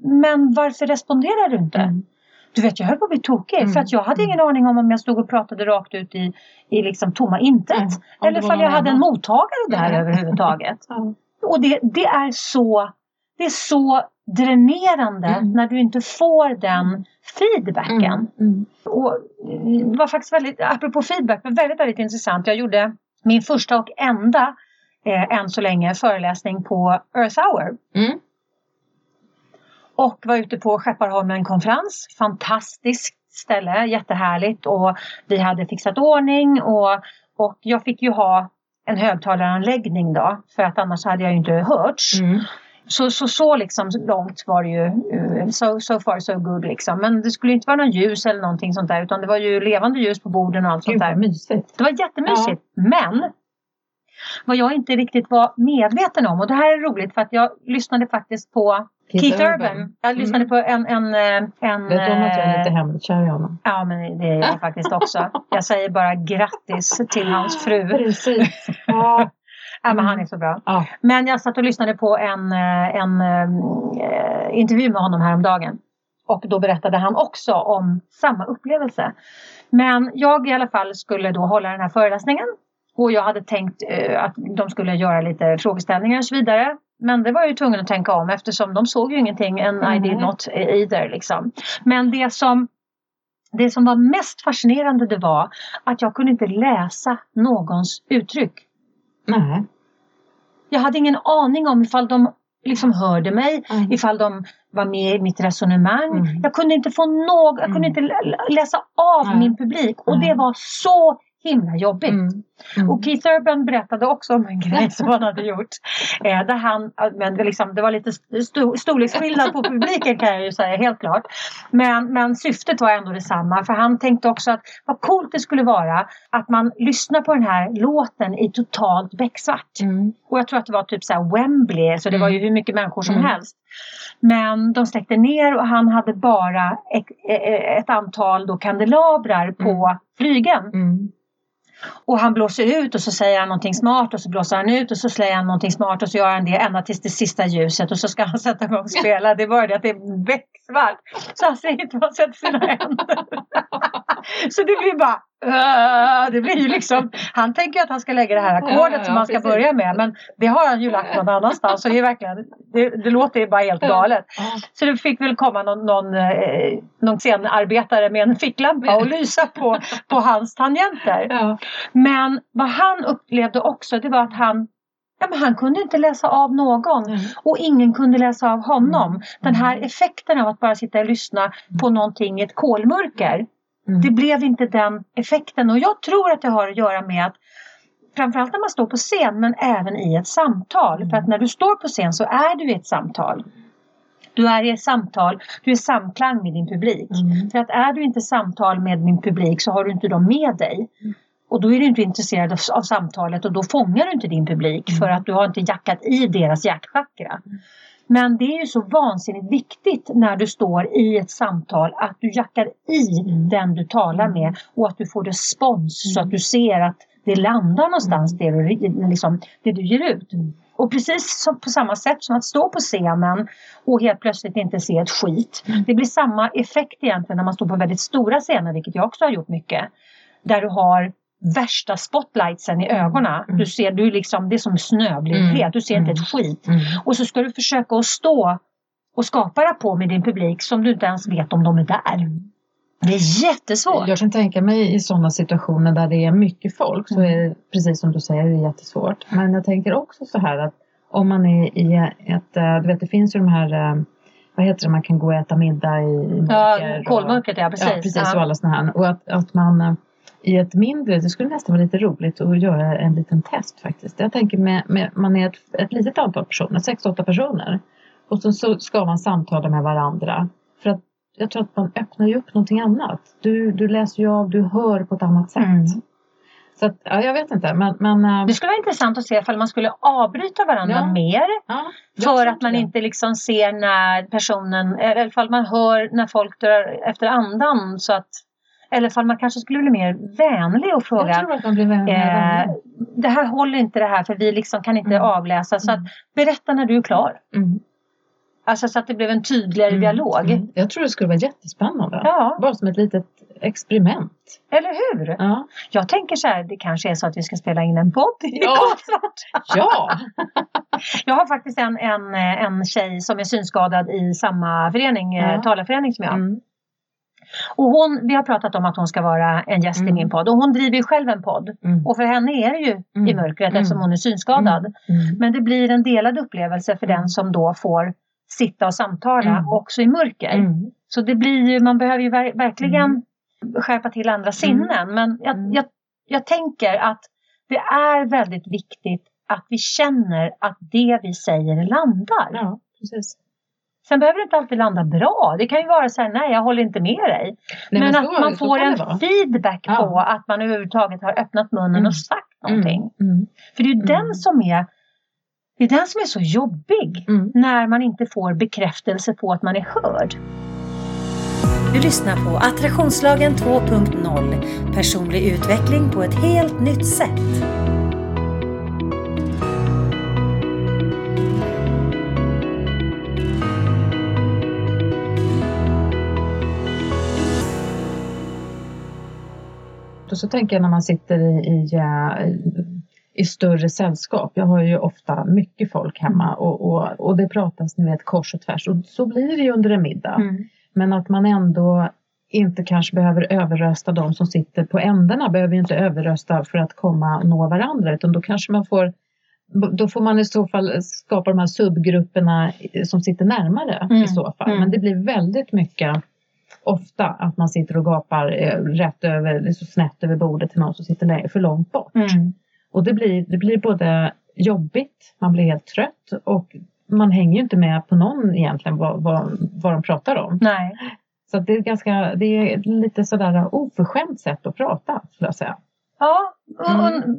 Men varför responderar du inte? Mm. Du vet, jag höll på att bli tokig Mm. för att jag hade ingen aning om om jag stod och pratade rakt ut i, i liksom tomma intet. Om Eller ifall jag hade en mottagare där överhuvudtaget. Och det, det är så det är så dränerande Mm. när du inte får den feedbacken. Mm. Mm. Och det var faktiskt väldigt, apropå feedback, väldigt, väldigt intressant. Jag gjorde min första och enda eh, än så länge föreläsning på Earth Hour. Mm. Och var ute på Skepparholmen konferens. Fantastiskt ställe, jättehärligt. Och vi hade fixat ordning och, och jag fick ju ha en högtalaranläggning då. För att annars hade jag ju inte hörts. Mm. Så, så, så liksom långt var det ju. eh, So, so far so good liksom. Men det skulle inte vara någon ljus eller någonting sånt där. Utan det var ju levande ljus på borden och allt Gud sånt där. mysigt. Det var jättemysigt. Men vad jag inte riktigt var medveten om. Och det här är roligt för att jag lyssnade faktiskt på Keith, Urban. Jag lyssnade Mm. på en... en, eh, en Vet du om att jag är lite eh, hemligt kär i honom? Ja men det är jag faktiskt också. Jag säger bara grattis till hans fru. Precis. Ja. Ja, men han är så bra. Ja. Men jag satt och lyssnade på en, eh, en eh, intervju med honom häromdagen. Och då berättade han också om samma upplevelse. Men jag i alla fall skulle då hålla den här föreläsningen. Och jag hade tänkt eh, att de skulle göra lite frågeställningar och så vidare. Men det var jag ju tvungen att tänka om eftersom de såg ju ingenting and I did Nej. not either. Liksom. Men det som, det som var mest fascinerande det var att jag kunde inte läsa någons uttryck. Nej. Jag hade ingen aning om ifall de liksom hörde mig, Mm. ifall de var med i mitt resonemang. Mm. Jag kunde inte få något, jag kunde Mm. inte lä- läsa av Nej. min publik och Nej. det var så himla jobbigt. Mm. Mm. Och Keith Urban berättade också om en grej som han hade gjort. Eh, där han, men det, liksom, det var lite sto, storleksskillnad på publiken kan jag ju säga helt klart. Men, men syftet var ändå detsamma. För han tänkte också att vad coolt det skulle vara att man lyssnar på den här låten i totalt becksvart. Mm. Och jag tror att det var typ så Wembley, så det var ju hur mycket människor som Mm. helst. Men de släckte ner och han hade bara ett, ett antal då kandelabrar på flygeln. Mm. Och han blåser ut och så säger han någonting smart och så blåser han ut och så säger han någonting smart och så gör han det ända tills det sista ljuset och så ska han sätta igång och spela. Det är bara det att det är becksvart. Så han säger inte vad han sätter sina händer. så det blir bara det blir ju liksom, han tänker att han ska lägga det här ackordet ja, som han ska precis. börja med men det har han ju lagt någon annanstans så det är verkligen, det, det låter ju bara helt galet. Så det fick väl komma någon, någon, eh, någon scenarbetare med en ficklampa och lysa på, på hans tangenter. Ja. Men vad han upplevde också det var att han Ja, men han kunde inte läsa av någon Mm. och ingen kunde läsa av honom. Mm. Den här effekten av att bara sitta och lyssna på någonting i ett kolmörker. Mm. Det blev inte den effekten och jag tror att det har att göra med att framförallt när man står på scen men även i ett samtal. Mm. För att när du står på scen så är du i ett samtal. Du är i ett samtal, du är samklang med din publik. Mm. För att är du inte samtal med min publik så har du inte dem med dig. Mm. Och då är du inte intresserad av, av samtalet och då fångar du inte din publik Mm. för att du har inte jackat i deras hjärtchakra. Men det är ju så vansinnigt viktigt när du står i ett samtal att du jackar i den du talar med och att du får respons så att du ser att det landar någonstans det du, liksom, det du ger ut. Och precis som, på samma sätt som att stå på scenen och helt plötsligt inte se ett skit. Det blir samma effekt egentligen när man står på väldigt stora scener, vilket jag också har gjort mycket. Där du har värsta spotlightsen i ögonen. Du ser, du liksom, det är som snöblindhet, du ser inte ett skit. Och så ska du försöka att stå och skapa rapport med din publik som du inte ens vet om de är där. Det är jättesvårt. Jag kan tänka mig i sådana situationer där det är mycket folk så är det precis som du säger, det är jättesvårt. Men jag tänker också så här att om man är i ett, eh, du vet det finns ju de här eh, vad heter det, man kan gå och äta middag i mörker. Ja, kolmörkret ja, precis. Ja, precis och alla sådana här. Och att, att man eh, i ett mindre, det skulle nästan vara lite roligt att göra en liten test faktiskt. Jag tänker med, med man är ett, ett litet antal personer, sex åtta personer. Och så, så ska man samtala med varandra. För att jag tror att man öppnar ju upp någonting annat. Du, du läser ju av, du hör på ett annat sätt. Mm. Så att, ja, jag vet inte men, men äh, Det skulle vara intressant att se ifall man skulle avbryta varandra Ja. mer. ja, För att man det. inte liksom ser när personen, eller ifall man hör när folk drar efter andan. Så att, eller ifall man kanske skulle bli mer vänlig och Jag fråga. tror att man blir vän med Eh, det här håller inte det här för vi liksom kan inte Mm. avläsa. Så att berätta när du är klar. mm. Alltså så att det blev en tydligare Mm. dialog. Mm. Jag tror det skulle vara jättespännande. Ja, Bara som ett litet experiment. eller hur? Ja. Jag tänker så här, det kanske är så att vi ska spela in en podd Ja. Ja. Jag har faktiskt en, en, en tjej som är synskadad i samma förening, Ja. ja. talarförening som jag. Mm. Och hon, vi har pratat om att hon ska vara en gäst i Mm. min podd och hon driver ju själv en podd. Mm. Och för henne är det ju Mm. i mörkret Mm. eftersom hon är synskadad. Mm. Men det blir en delad upplevelse för Mm. den som då får sitta och samtala Mm. också i mörker. Mm. Så det blir ju, man behöver ju ver- verkligen skärpa till andra sinnen. Men jag, Mm. jag, jag tänker att det är väldigt viktigt att vi känner att det vi säger landar. Ja, precis. Sen behöver det inte alltid landa bra. Det kan ju vara så här, nej jag håller inte med dig. Nej, men, så- att man får en feedback Ja. på att man överhuvudtaget har öppnat munnen Mm. och sagt någonting. Mm. Mm. För det är ju Mm. den som är det är den som är så jobbig. Mm. När man inte får bekräftelse på att man är hörd. Du lyssnar på Attraktionslagen 2.0 Personlig utveckling på ett helt nytt sätt. Och så tänker jag när man sitter i, i, eh, i större sällskap. Jag har ju ofta mycket folk hemma och, och, och det pratas ni vet kors och tvärs och så blir det ju under en middag. Mm. Men att man ändå inte kanske behöver överrösta de som sitter på ändarna, behöver ju inte överrösta för att komma och nå varandra utan då kanske man får då får man i så fall skapa de här subgrupperna som sitter närmare Mm, i så fall. mm. Men det blir väldigt mycket ofta att man sitter och gapar eh, rätt över, så snett över bordet till någon som sitter för långt bort. Mm. Och det blir, det blir både jobbigt, man blir helt trött och man hänger ju inte med på någon egentligen vad, vad, vad de pratar om. Nej. Så det är ganska, det är lite sådär oförskämt sätt att prata skulle jag säga. Ja, och, Mm.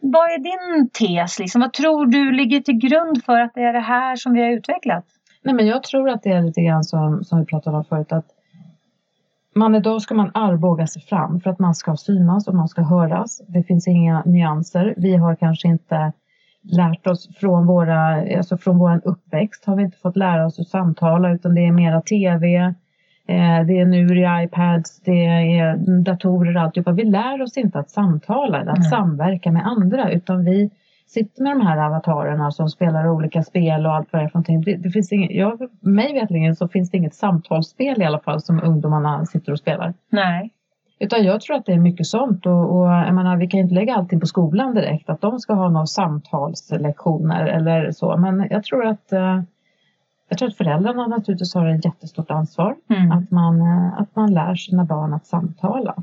vad är din tes? Liksom? Vad tror du ligger till grund för att det är det här som vi har utvecklat? Nej men jag tror att det är lite grann som, som vi pratade om förut att man idag ska man armbåga sig fram för att man ska synas och man ska höras. Det finns inga nyanser. Vi har kanske inte lärt oss från våra, alltså från våran uppväxt har vi inte fått lära oss att samtala utan det är mera tv, eh, det är nu i iPads, det är datorer och alltihopa. Vi lär oss inte att samtala eller att Mm. samverka med andra utan vi sitter med de här avatarerna som spelar olika spel och allt vad det är för någonting. Det, det finns inget, jag, mig veterligen så finns det inget samtalsspel i alla fall som ungdomarna sitter och spelar. Nej. Utan jag tror att det är mycket sånt och, och jag menar, vi kan inte lägga allting på skolan direkt att de ska ha några samtalslektioner eller så. Men jag tror att eh, jag tror att föräldrarna naturligtvis har ett jättestort ansvar. Mm. Att, man, eh, att man lär sina barn att samtala.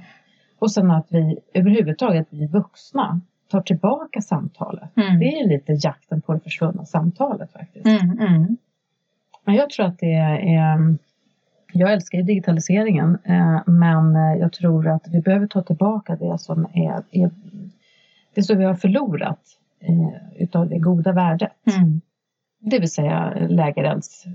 Och sen att vi överhuvudtaget, vi vuxna, tar tillbaka samtalet. Mm. Det är lite jakten på det försvunna samtalet faktiskt. Mm, mm. Men jag tror att det är, jag älskar ju digitaliseringen eh, men eh, jag tror att vi behöver ta tillbaka det som är, är det som vi har förlorat eh, utav det goda värdet. Mm. Det vill säga lägerelds...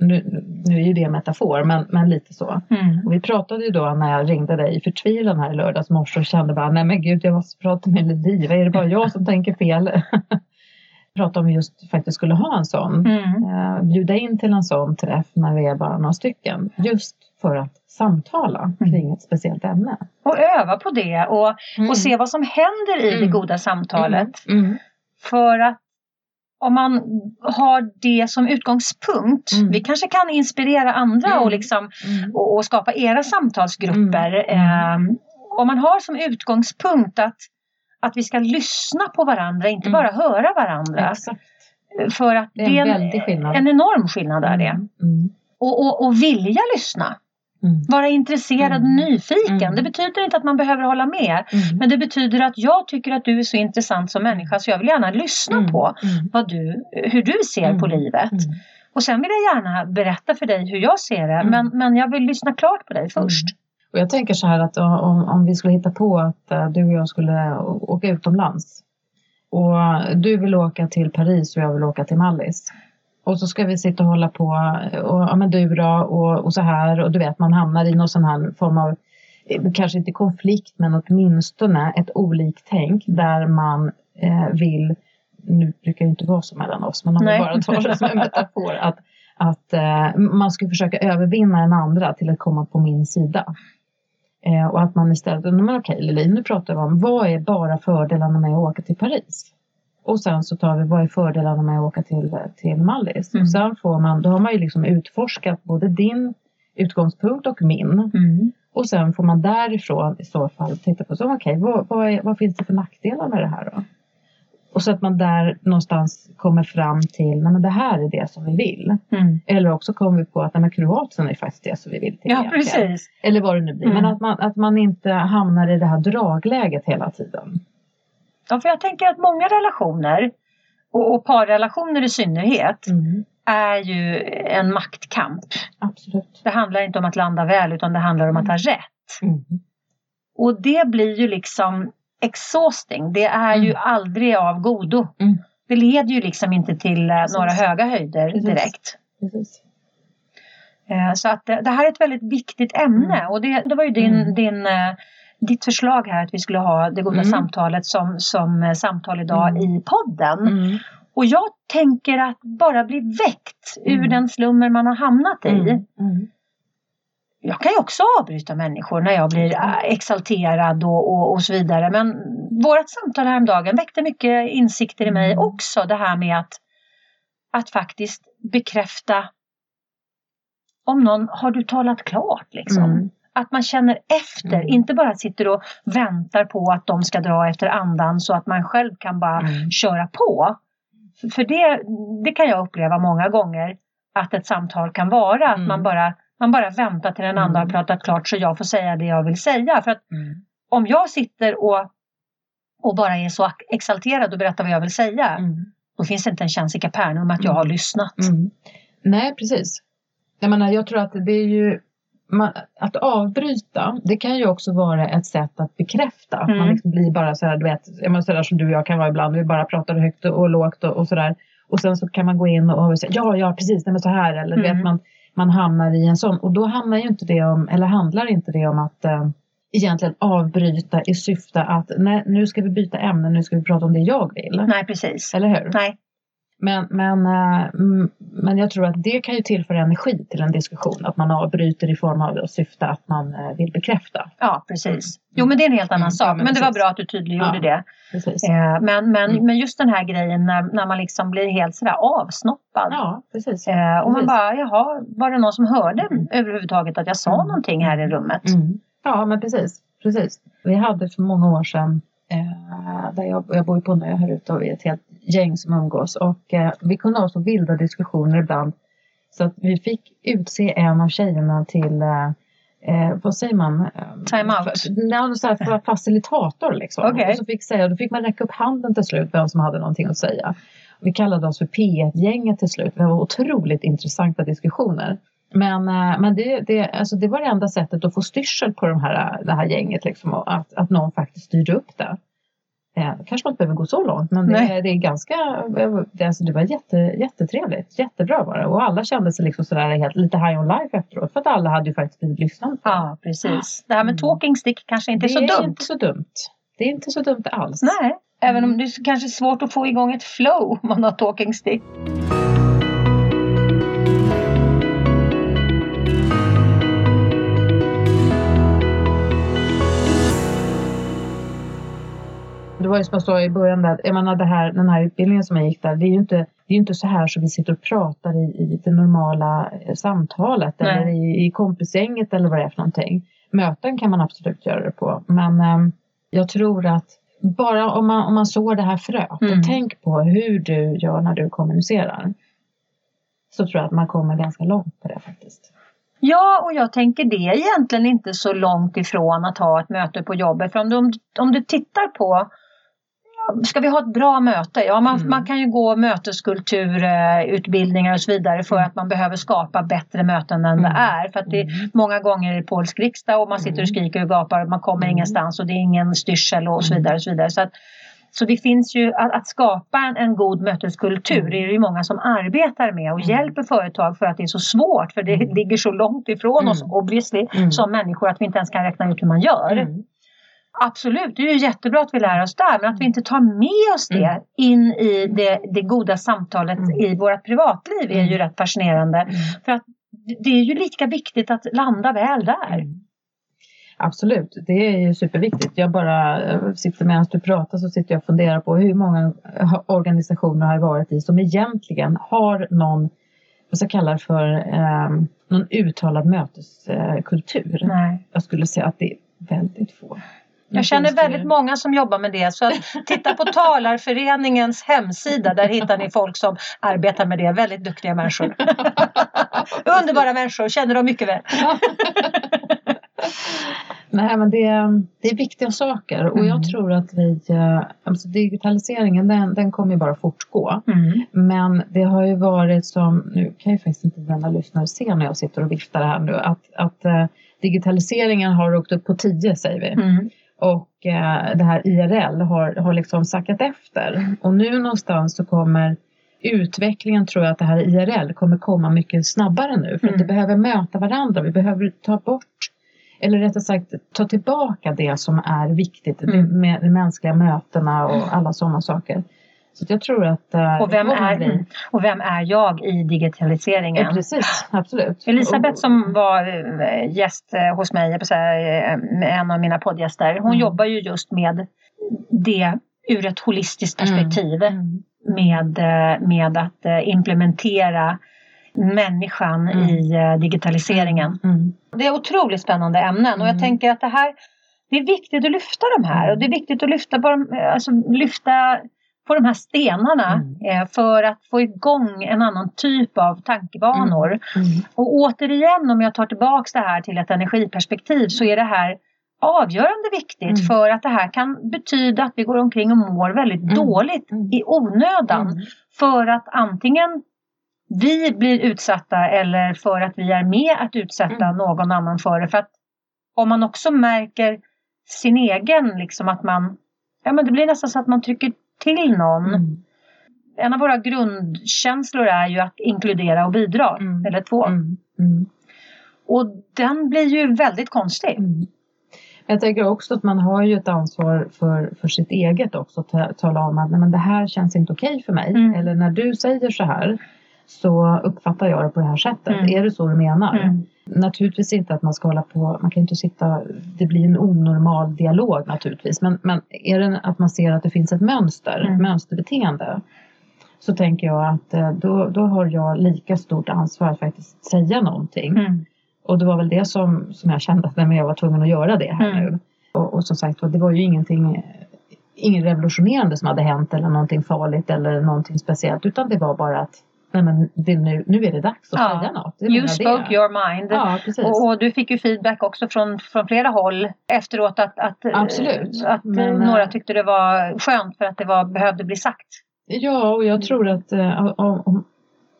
Nu, nu är ju det en metafor, men, men lite så. Mm. Och vi pratade ju då när jag ringde dig i förtvivlan här i lördags morse och kände bara, nej men gud jag måste prata med Lidiva, är det bara jag som tänker fel? Prata om vi just faktiskt skulle ha en sån. Mm. Eh, bjuda in till en sån träff när vi är bara några stycken. Just för att samtala kring ett speciellt ämne. Och öva på det och, och se vad som händer i det Mm. goda samtalet. Mm. För att om man har det som utgångspunkt, Mm. vi kanske kan inspirera andra Mm. och, liksom, Mm. och, och skapa era samtalsgrupper. Eh, om man har som utgångspunkt att, att vi ska lyssna på varandra, inte Mm. bara höra varandra. Exakt. För att Det är en väldig skillnad. en enorm skillnad är det. Och, och, och vilja lyssna. Mm. Vara intresserad och Mm. nyfiken. Mm. Det betyder inte att man behöver hålla med. Mm. Men det betyder att jag tycker att du är så intressant som människa så jag vill gärna lyssna Mm. på Mm. vad du, hur du ser på livet. Och sen vill jag gärna berätta för dig hur jag ser det. Men, men jag vill lyssna klart på dig först. Och jag tänker så här att om, om vi skulle hitta på att eh, du och jag skulle åka utomlands och du vill åka till Paris och jag vill åka till Mallis. Och så ska vi sitta och hålla på och ja men du då och, och så här och du vet man hamnar i någon sån här form av kanske inte konflikt men åtminstone ett oliktänk där man eh, vill nu brukar det inte vara så mellan oss men om vi bara tar det som en metafor att, att eh, man ska försöka övervinna en andra till att komma på min sida. Eh, och att man istället, men okej Lili, nu pratar vi om vad är bara fördelarna med att åka till Paris? Och sen så tar vi vad är fördelarna med att åka till, till Mallis? Mm. Och sen får man, då har man ju liksom utforskat både din utgångspunkt och min. Mm. Och sen får man därifrån i så fall titta på, så okej, vad, vad, är, vad finns det för nackdelar med det här då? Och så att man där någonstans kommer fram till, nej men det här är det som vi vill. Mm. Eller också kommer vi på att nej, men Kroatien är faktiskt det som vi vill till Ja precis. Eller vad det nu blir. Mm. Men att man, att man inte hamnar i det här dragläget hela tiden. Ja, för jag tänker att många relationer och, och parrelationer i synnerhet är ju en maktkamp. Absolut. Det handlar inte om att landa väl utan det handlar om att ha rätt. Mm. Och det blir ju liksom exhausting. Det är ju Mm. aldrig av godo. Mm. Det leder ju liksom inte till eh, Precis. några höga höjder direkt. Precis. Eh, Så att eh, det här är ett väldigt viktigt ämne och det, det var ju din, Mm. din, ditt förslag här att vi skulle ha det goda Mm. samtalet som, som eh, samtal idag Mm. i podden. Mm. Och jag tänker att bara bli väckt ur Mm. den slummer man har hamnat i. Mm. Mm. Jag kan ju också avbryta människor när jag blir äh, exalterad och, och, och så vidare. Men vårt samtal häromdagen väckte mycket insikter i mig också. Det här med att, att faktiskt bekräfta om någon, har du talat klart liksom? Mm. Att man känner efter, Mm. inte bara sitter och väntar på att de ska dra efter andan så att man själv kan bara Mm. köra på. För- det, det kan jag uppleva många gånger att ett samtal kan vara. Att Mm. man, bara, man bara väntar till den andra har Mm. pratat klart så jag får säga det jag vill säga. För att Mm. om jag sitter och, och bara är så exalterad och berättar vad jag vill säga. Mm. Då finns det inte en chans i Kapernaum att jag har lyssnat. Mm. Nej, precis. Jag, menar, jag tror att det är ju man, att avbryta, det kan ju också vara ett sätt att bekräfta. Att Mm. man liksom blir bara så här, du vet, så där som du och jag kan vara ibland, vi bara pratar högt och, och lågt och, och sådär. Och sen så kan man gå in och, och säga, ja, ja, precis, nej, men så här, eller du Mm. vet, man, man hamnar i en sån, och då handlar ju inte det om, eller handlar inte det om att eh, egentligen avbryta i syfte att, nej, nu ska vi byta ämne, nu ska vi prata om det jag vill. Nej, precis. Eller hur? Nej. Men, men, eh, mm, men jag tror att det kan ju tillföra energi till en diskussion. Att man avbryter i form av syfte att man eh, vill bekräfta. Ja, precis. Jo, men det är en helt annan Mm. sak. Men det var bra att du tydliggjorde Ja. det. Precis. Eh, men, men, Mm. men just den här grejen när, när man liksom blir helt sådär avsnoppad. Ja, precis. Och man Precis. bara, jaha, var det någon som hörde överhuvudtaget att jag sa Mm. någonting här i rummet? Mm. Ja, men precis. precis. Vi hade för många år sedan, eh, där jag, jag bor ju på en ö här ute och vi är ett helt gäng som umgås. Och eh, vi kunde ha så vilda diskussioner ibland. Så att vi fick utse en av tjejerna till eh, Eh, vad säger man? Eh, Time out. F- ja, så här, facilitator liksom. Okej. Och så fick säga, då fick man räcka upp handen till slut vem som hade någonting att säga. Vi kallade oss för P1-gänget till slut. Det var otroligt intressanta diskussioner. Men, eh, men det, det, alltså det var det enda sättet att få styrsel på de här, det här gänget. Liksom, att, att någon faktiskt styrde upp det. Eh, kanske man inte behöver gå så långt men det, det är ganska, det, alltså det var jätte, jättetrevligt, jättebra var det och alla kände sig liksom sådär helt, lite high on life efteråt för att alla hade ju faktiskt blivit lyssnade på. Ja, precis. Det här med Mm. talking stick kanske inte är så det är dumt. inte så dumt. Det är inte så dumt alls. Nej, även om det är kanske svårt att få igång ett flow om man har talking stick. Det var ju som jag sa i början där, jag menar det här, den här utbildningen som jag gick där, det är ju inte, det är inte så här som vi sitter och pratar i, i det normala eh, samtalet Nej. eller i, i kompisgänget eller vad det är för någonting. Möten kan man absolut göra det på, men ehm, jag tror att bara om man, om man sår det här fröet Mm. och tänk på hur du gör när du kommunicerar. Så tror jag att man kommer ganska långt på det faktiskt. Ja, och jag tänker det är egentligen inte så långt ifrån att ha ett möte på jobbet. För om du, om du tittar på Ska vi ha ett bra möte? Ja, man, Mm. man kan ju gå möteskultur, eh, utbildningar och så vidare för att man behöver skapa bättre möten än det Mm. är. För att det Mm. många gånger är det polsk riksdag och man sitter och skriker och gapar och man kommer Mm. ingenstans och det är ingen styrsel och så Mm. vidare. Och så vidare. Så, att, så det finns ju att, att skapa en, en god möteskultur Mm. är det ju många som arbetar med och Mm. hjälper företag för att det är så svårt för det Mm. ligger så långt ifrån Mm. oss obviously Mm. som människor att vi inte ens kan räkna ut hur man gör. Mm. Absolut, det är ju jättebra att vi lär oss där men att vi inte tar med oss det Mm. in i det, det goda samtalet Mm. i vårt privatliv är ju Mm. rätt fascinerande. Mm. För att det är ju lika viktigt att landa väl där. Mm. Absolut, det är ju superviktigt. Jag bara eh, sitter medan du pratar så sitter jag och funderar på hur många eh, organisationer har jag varit i som egentligen har någon, vad ska jag kalla det för, eh, någon uttalad möteskultur. Nej. Jag skulle säga att det är väldigt få. Jag känner väldigt många som jobbar med det så att titta på Talarföreningens hemsida där hittar ni folk som arbetar med det. Väldigt duktiga människor. Underbara människor, känner dem mycket väl. Nej men det, det är viktiga saker och Mm. jag tror att vi, eh, alltså digitaliseringen den, den kommer ju bara fortgå. Mm. Men det har ju varit som, nu kan ju faktiskt inte denna lyssnare se när jag sitter och viftar här nu, att, att eh, digitaliseringen har åkt upp på 10 säger vi. Mm. Och eh, det här IRL har, har liksom sackat efter. Och nu någonstans så kommer utvecklingen tror jag att det här IRL kommer komma mycket snabbare nu. För att Mm. det behöver möta varandra. Vi behöver ta bort, eller rättare sagt ta tillbaka det som är viktigt. Mm. med de mänskliga mötena och alla sådana saker. Så jag tror att eh, Och, vem är, bli- och vem är jag i digitaliseringen? Ja, precis, absolut. Elisabeth som var eh, gäst eh, hos mig, jag säga, en av mina poddgäster, hon Mm. jobbar ju just med det ur ett holistiskt perspektiv. Mm. Med, med att implementera människan Mm. i digitaliseringen. Mm. Det är otroligt spännande ämnen och jag Mm. tänker att det här det är viktigt att lyfta de här och det är viktigt att lyfta alltså lyfta på de här stenarna Mm. eh, för att få igång en annan typ av tankebanor. Mm. Och återigen om jag tar tillbaks det här till ett energiperspektiv så är det här avgörande viktigt Mm. för att det här kan betyda att vi går omkring och mår väldigt Mm. dåligt Mm. i onödan. Mm. För att antingen vi blir utsatta eller för att vi är med att utsätta Mm. någon annan för det. För att om man också märker sin egen, liksom att man, ja men det blir nästan så att man trycker till någon. Mm. En av våra grundkänslor är ju att inkludera och bidra, Mm. eller två. Mm. Mm. Och den blir ju väldigt konstig. Mm. Jag tänker också att man har ju ett ansvar för, för sitt eget också. Att tala om att nej, men det här känns inte okej för mig. Mm. Eller när du säger så här så uppfattar jag det på det här sättet. Mm. Är det så du menar? Mm. Naturligtvis inte att man ska hålla på, man kan inte sitta, det blir en onormal dialog naturligtvis. Men, men är det att man ser att det finns ett mönster, Mm. mönsterbeteende. Så tänker jag att eh, då, då har jag lika stort ansvar att faktiskt säga någonting. Mm. Och det var väl det som, som jag kände att jag var tvungen att göra det här Mm. nu. Och, och som sagt det var ju ingenting inget revolutionerande som hade hänt eller någonting farligt eller någonting speciellt utan det var bara att nej, men det, nu, nu är det dags att Ja. säga något. You spoke det. your mind. Ja. Och, och du fick ju feedback också från, från flera håll efteråt att, att, eh, Absolut. att eh, Men, några eh, tyckte det var skönt för att det var, behövde bli sagt. Ja, och jag tror att eh, om, om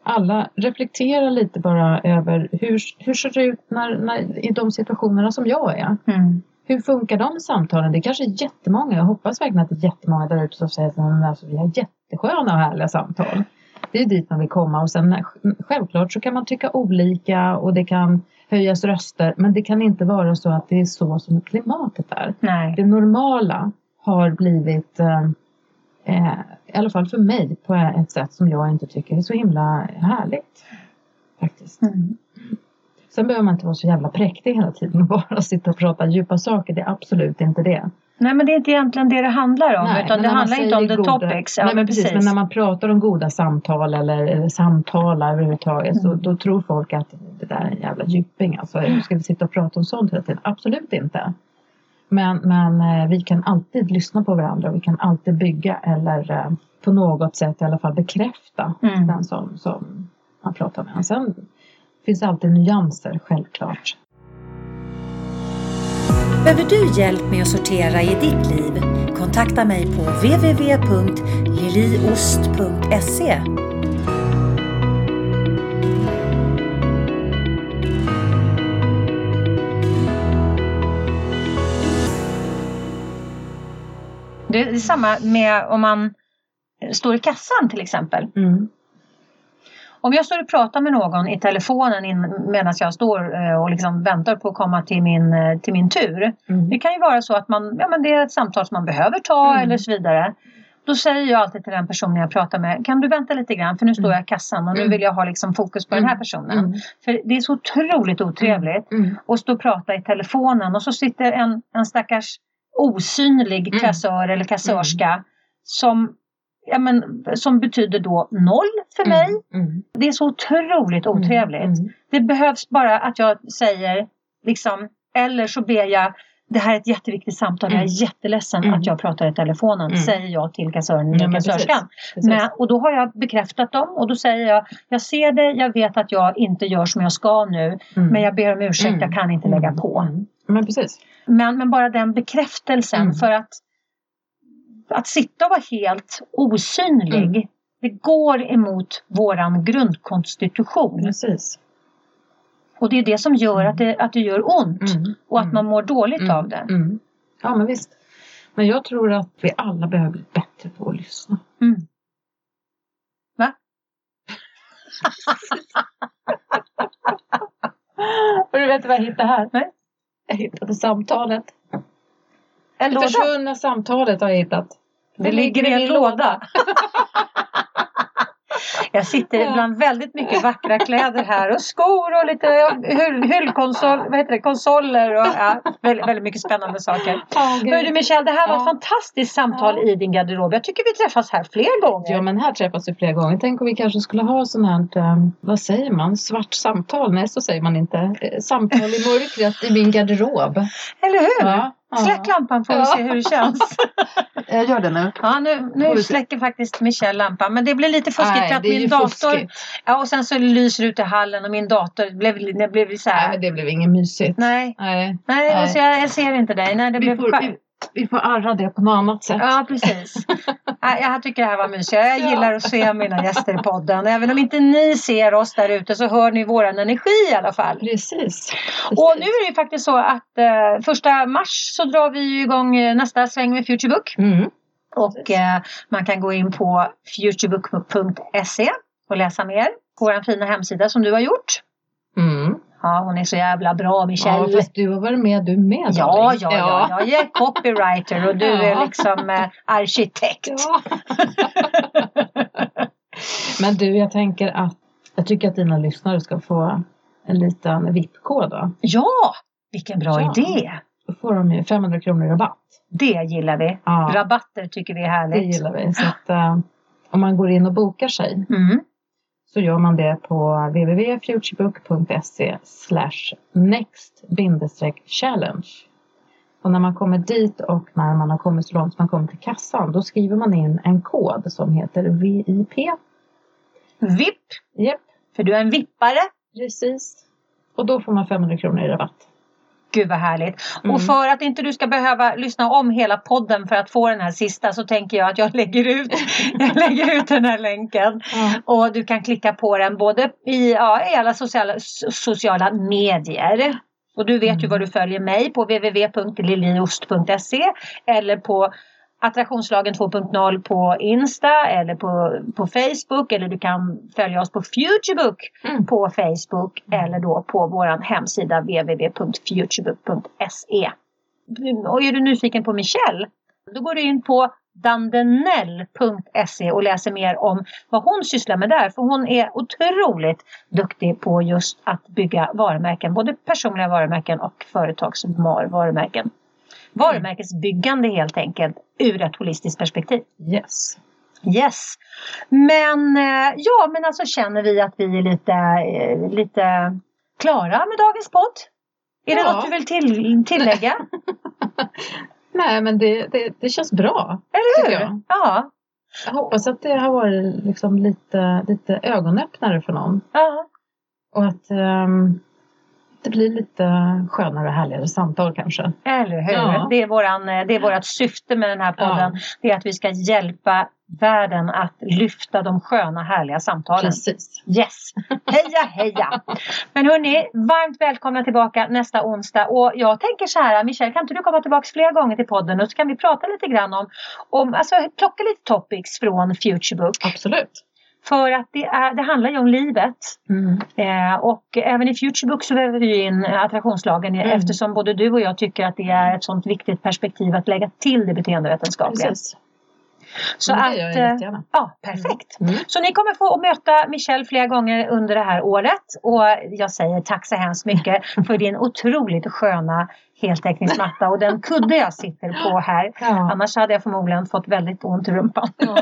alla reflekterar lite bara över hur, hur ser det ut när, när, i de situationerna som jag är. Mm. Hur funkar de samtalen? Det är kanske är jättemånga, jag hoppas verkligen att det är jättemånga där ute som säger att alltså, vi har jättesköna och härliga samtal. Det är dit man vill komma och sen självklart så kan man tycka olika och det kan höjas röster men det kan inte vara så att det är så som klimatet är. Nej. Det normala har blivit eh, eh, i alla fall för mig på ett sätt som jag inte tycker är så himla härligt. Faktiskt. Mm. Sen behöver man inte vara så jävla präktig hela tiden och bara sitta och prata djupa saker. Det är absolut inte det. Nej men det är inte egentligen det det handlar om Nej, utan det handlar inte om the goda- topics. Ja, Nej, men precis. precis. Men när man pratar om goda samtal eller, eller samtalar överhuvudtaget så Mm. då tror folk att det där är en jävla djuping. Alltså, ska vi sitta och prata om sånt hela tiden? Absolut inte. Men, men eh, vi kan alltid lyssna på varandra. Vi kan alltid bygga eller eh, på något sätt i alla fall bekräfta Mm. den som, som man pratar med. Sen finns det alltid nyanser, självklart. Behöver du hjälp med att sortera i ditt liv? Kontakta mig på www.liliost.se Det är samma med om man står i kassan till exempel. Mm. Om jag står och pratar med någon i telefonen medan jag står eh, och liksom väntar på att komma till min, eh, till min tur. Mm. Det kan ju vara så att man, ja, men det är ett samtal som man behöver ta Mm. eller så vidare. Då säger jag alltid till den personen jag pratar med, kan du vänta lite grann för nu står Mm. jag i kassan och nu Mm. vill jag ha liksom fokus på den här Mm. personen. Mm. För det är så otroligt otrevligt Mm. att stå och prata i telefonen och så sitter en, en stackars osynlig Mm. kassör eller kassörska som, ja, men, som betyder då noll för mig. Mm. Det är så otroligt otrevligt. Mm. Det behövs bara att jag säger liksom, eller så ber jag det här är ett jätteviktigt samtal, jag Mm. är jätteledsen Mm. att jag pratar i telefonen, Mm. säger jag till kassören Ja, eller precis. kassörskan. Och då har jag bekräftat dem och då säger jag, jag ser det, jag vet att jag inte gör som jag ska nu, Mm. men jag ber om ursäkt, Mm. jag kan inte lägga på. Mm. Men precis. Men, men bara den bekräftelsen Mm. för att, att sitta och vara helt osynlig, Mm. det går emot våran grundkonstitution. precis. Och det är det som gör att det, att det gör ont Mm. och att man mår dåligt Mm. av det. Mm. Ja men visst. Men jag tror att vi alla behöver bli bättre på att lyssna. Mm. Va? Och du vet vad jag hittade här? Nej. Jag hittade samtalet. En Det låda. försvunna samtalet har jag hittat. Det ligger i en låda. Jag sitter Ja. bland väldigt mycket vackra kläder här och skor och lite hyll, hyllkonsol, vad heter det, konsoler och ja, väldigt, väldigt mycket spännande saker. Oh, Hör du Michelle, det här var ett fantastiskt samtal Ja. i din garderob. Jag tycker vi träffas här fler gånger. Ja men här träffas vi flera gånger. Tänk om vi kanske skulle ha sån här, um, vad säger man, svart samtal? Nej så säger man inte. Eh, Samtal i mörkret i min garderob. Eller hur? Släck lampan får vi se hur det känns. Jag gör det nu. Ja, nu, nu släcker faktiskt Michelle lampan. Men det blir lite fuskigt Nej, för att min dator... fuskigt. Ja, och sen så lyser det ut i hallen och min dator blev, det blev så Nej här. men det blev inget mysigt. Nej, Nej. nej, Nej. Och så jag, jag ser inte dig. Nej, det Vi, blev får, vi, vi får arra det på något annat sätt. Ja, precis. Jag tycker det här var mysigt. Jag Ja. gillar att se mina gäster i podden. Även om inte ni ser oss där ute så hör ni våran energi i alla fall. Precis. Och nu är det ju faktiskt så att eh, första mars så drar vi igång eh, nästa sväng med Futurebook. Mm. Och eh, man kan gå in på futurebook.se och läsa mer på vår fina hemsida som du har gjort. Ja, hon är så jävla bra Michelle. Ja, fast du har varit med du med. Ja, darling. ja, ja, jag är copywriter och du är Ja. liksom eh, arkitekt. Ja. Men du, jag tänker att jag tycker att dina lyssnare ska få en liten VIP-kod. Ja, vilken bra Ja. idé. Då får de ju 500 kronor i rabatt. Det gillar vi. Ja, Rabatter tycker vi är det härligt. gillar vi. Så att, eh, om man går in och bokar sig Mm. Så gör man det på www.futurebook.se next challenge. Och när man kommer dit och när man har kommit så långt som man kommer till kassan då skriver man in en kod som heter VIP. VIP, Japp, för du är en vippare. precis. Och då får man 500 kronor i rabatt. Gud vad härligt. Mm. Och för att inte du ska behöva lyssna om hela podden för att få den här sista så tänker jag att jag lägger ut, jag lägger ut den här länken. Ja. Och du kan klicka på den både i, ja, i alla sociala, so- sociala medier. Och du vet ju Mm. var du följer mig på www.liliost.se eller på Attraktionslagen 2.0 på Insta eller på, på Facebook eller du kan följa oss på Futurebook Mm. på Facebook eller då på vår hemsida www.futurebook.se. Och är du nyfiken på Michelle då går du in på dandenell.se och läser mer om vad hon sysslar med där. För hon är otroligt duktig på just att bygga varumärken. Både personliga varumärken och företagsvarumärken. Varumärkesbyggande helt enkelt ur ett holistiskt perspektiv. Yes. Yes. Men eh, ja, men alltså känner vi att vi är lite, eh, lite klara med dagens podd? Är det Ja. något du vill till, tillägga? Nej, men det, det, det känns bra. Eller hur? jag. Ja. Jag hoppas att det har varit liksom lite, lite ögonöppnare för någon. ja. Och att ehm, det blir lite skönare och härligare samtal kanske. Eller hur? Ja. Det, är våran, eh, det är vårt syfte med den här podden. Det är att vi ska hjälpa världen att lyfta de sköna härliga samtalen. Precis. Yes! Heja heja! Men hörni, varmt välkomna tillbaka nästa onsdag. Och jag tänker så här, Michelle, kan inte du komma tillbaka fler gånger till podden och så kan vi prata lite grann om, om alltså plocka lite topics från Futurebook. Absolut. För att det, är, det handlar ju om livet. Mm. Eh, och även i Futurebook så väver vi in attraktionslagen Mm. eftersom både du och jag tycker att det är ett sånt viktigt perspektiv att lägga till det beteendevetenskapliga. Precis. Så det att, gör jag eh, jättegärna. ja, perfekt. Mm. Så ni kommer få möta Michelle flera gånger under det här året och jag säger tack så hemskt mycket för din otroligt sköna heltäckningsmatta och den kudde jag sitter på här. Ja. Annars hade jag förmodligen fått väldigt ont i rumpan. Ja.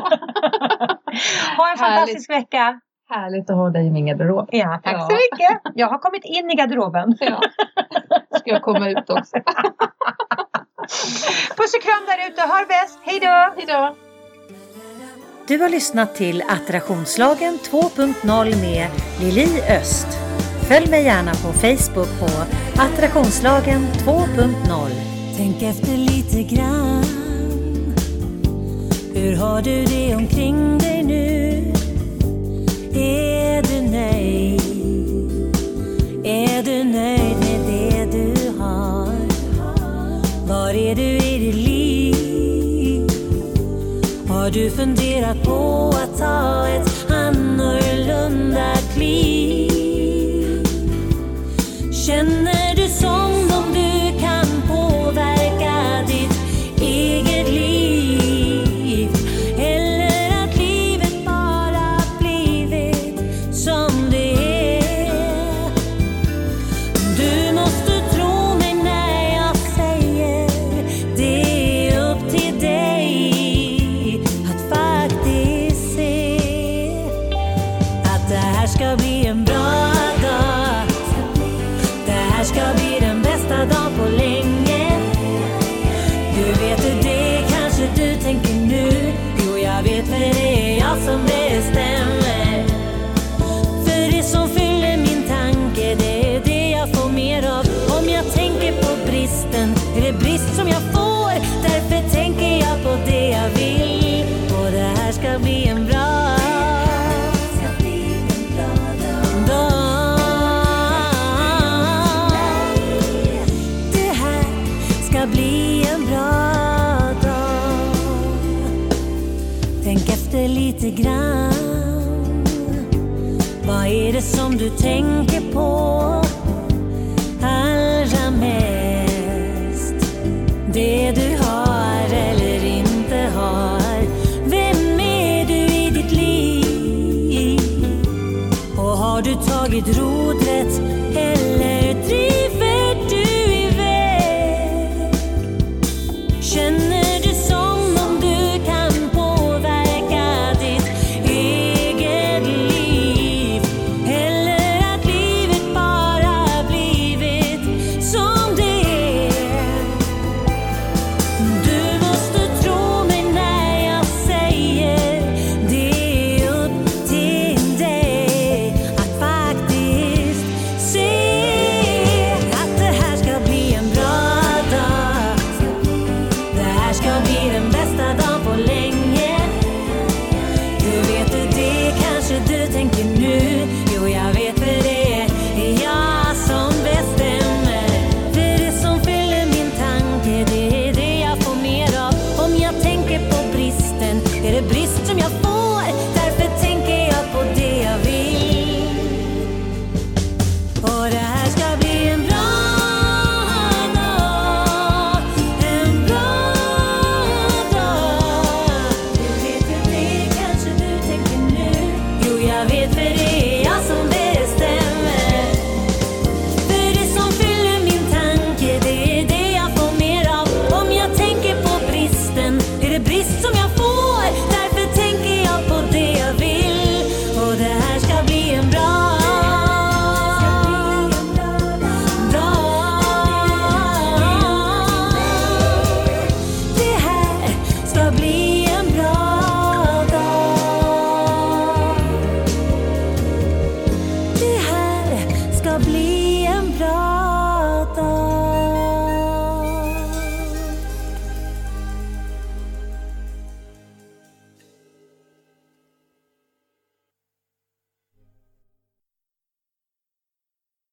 ha en fantastisk vecka! Härligt att ha dig i min garderob. Ja, tack Ja. så mycket! Jag har kommit in i garderoben. Ja. Ska jag komma ut också? Puss och kram där ute, ha det bäst, hej då! Hejdå! Du har lyssnat till Attraktionslagen 2.0 med Lili Öst. Följ mig gärna på Facebook på Attraktionslagen 2.0. Tänk efter lite grann Hur har du det omkring dig nu? Är du nöjd? Är du nöjd med det du har? Var är du i ditt liv? Har du funderat på att ta ett tänker på.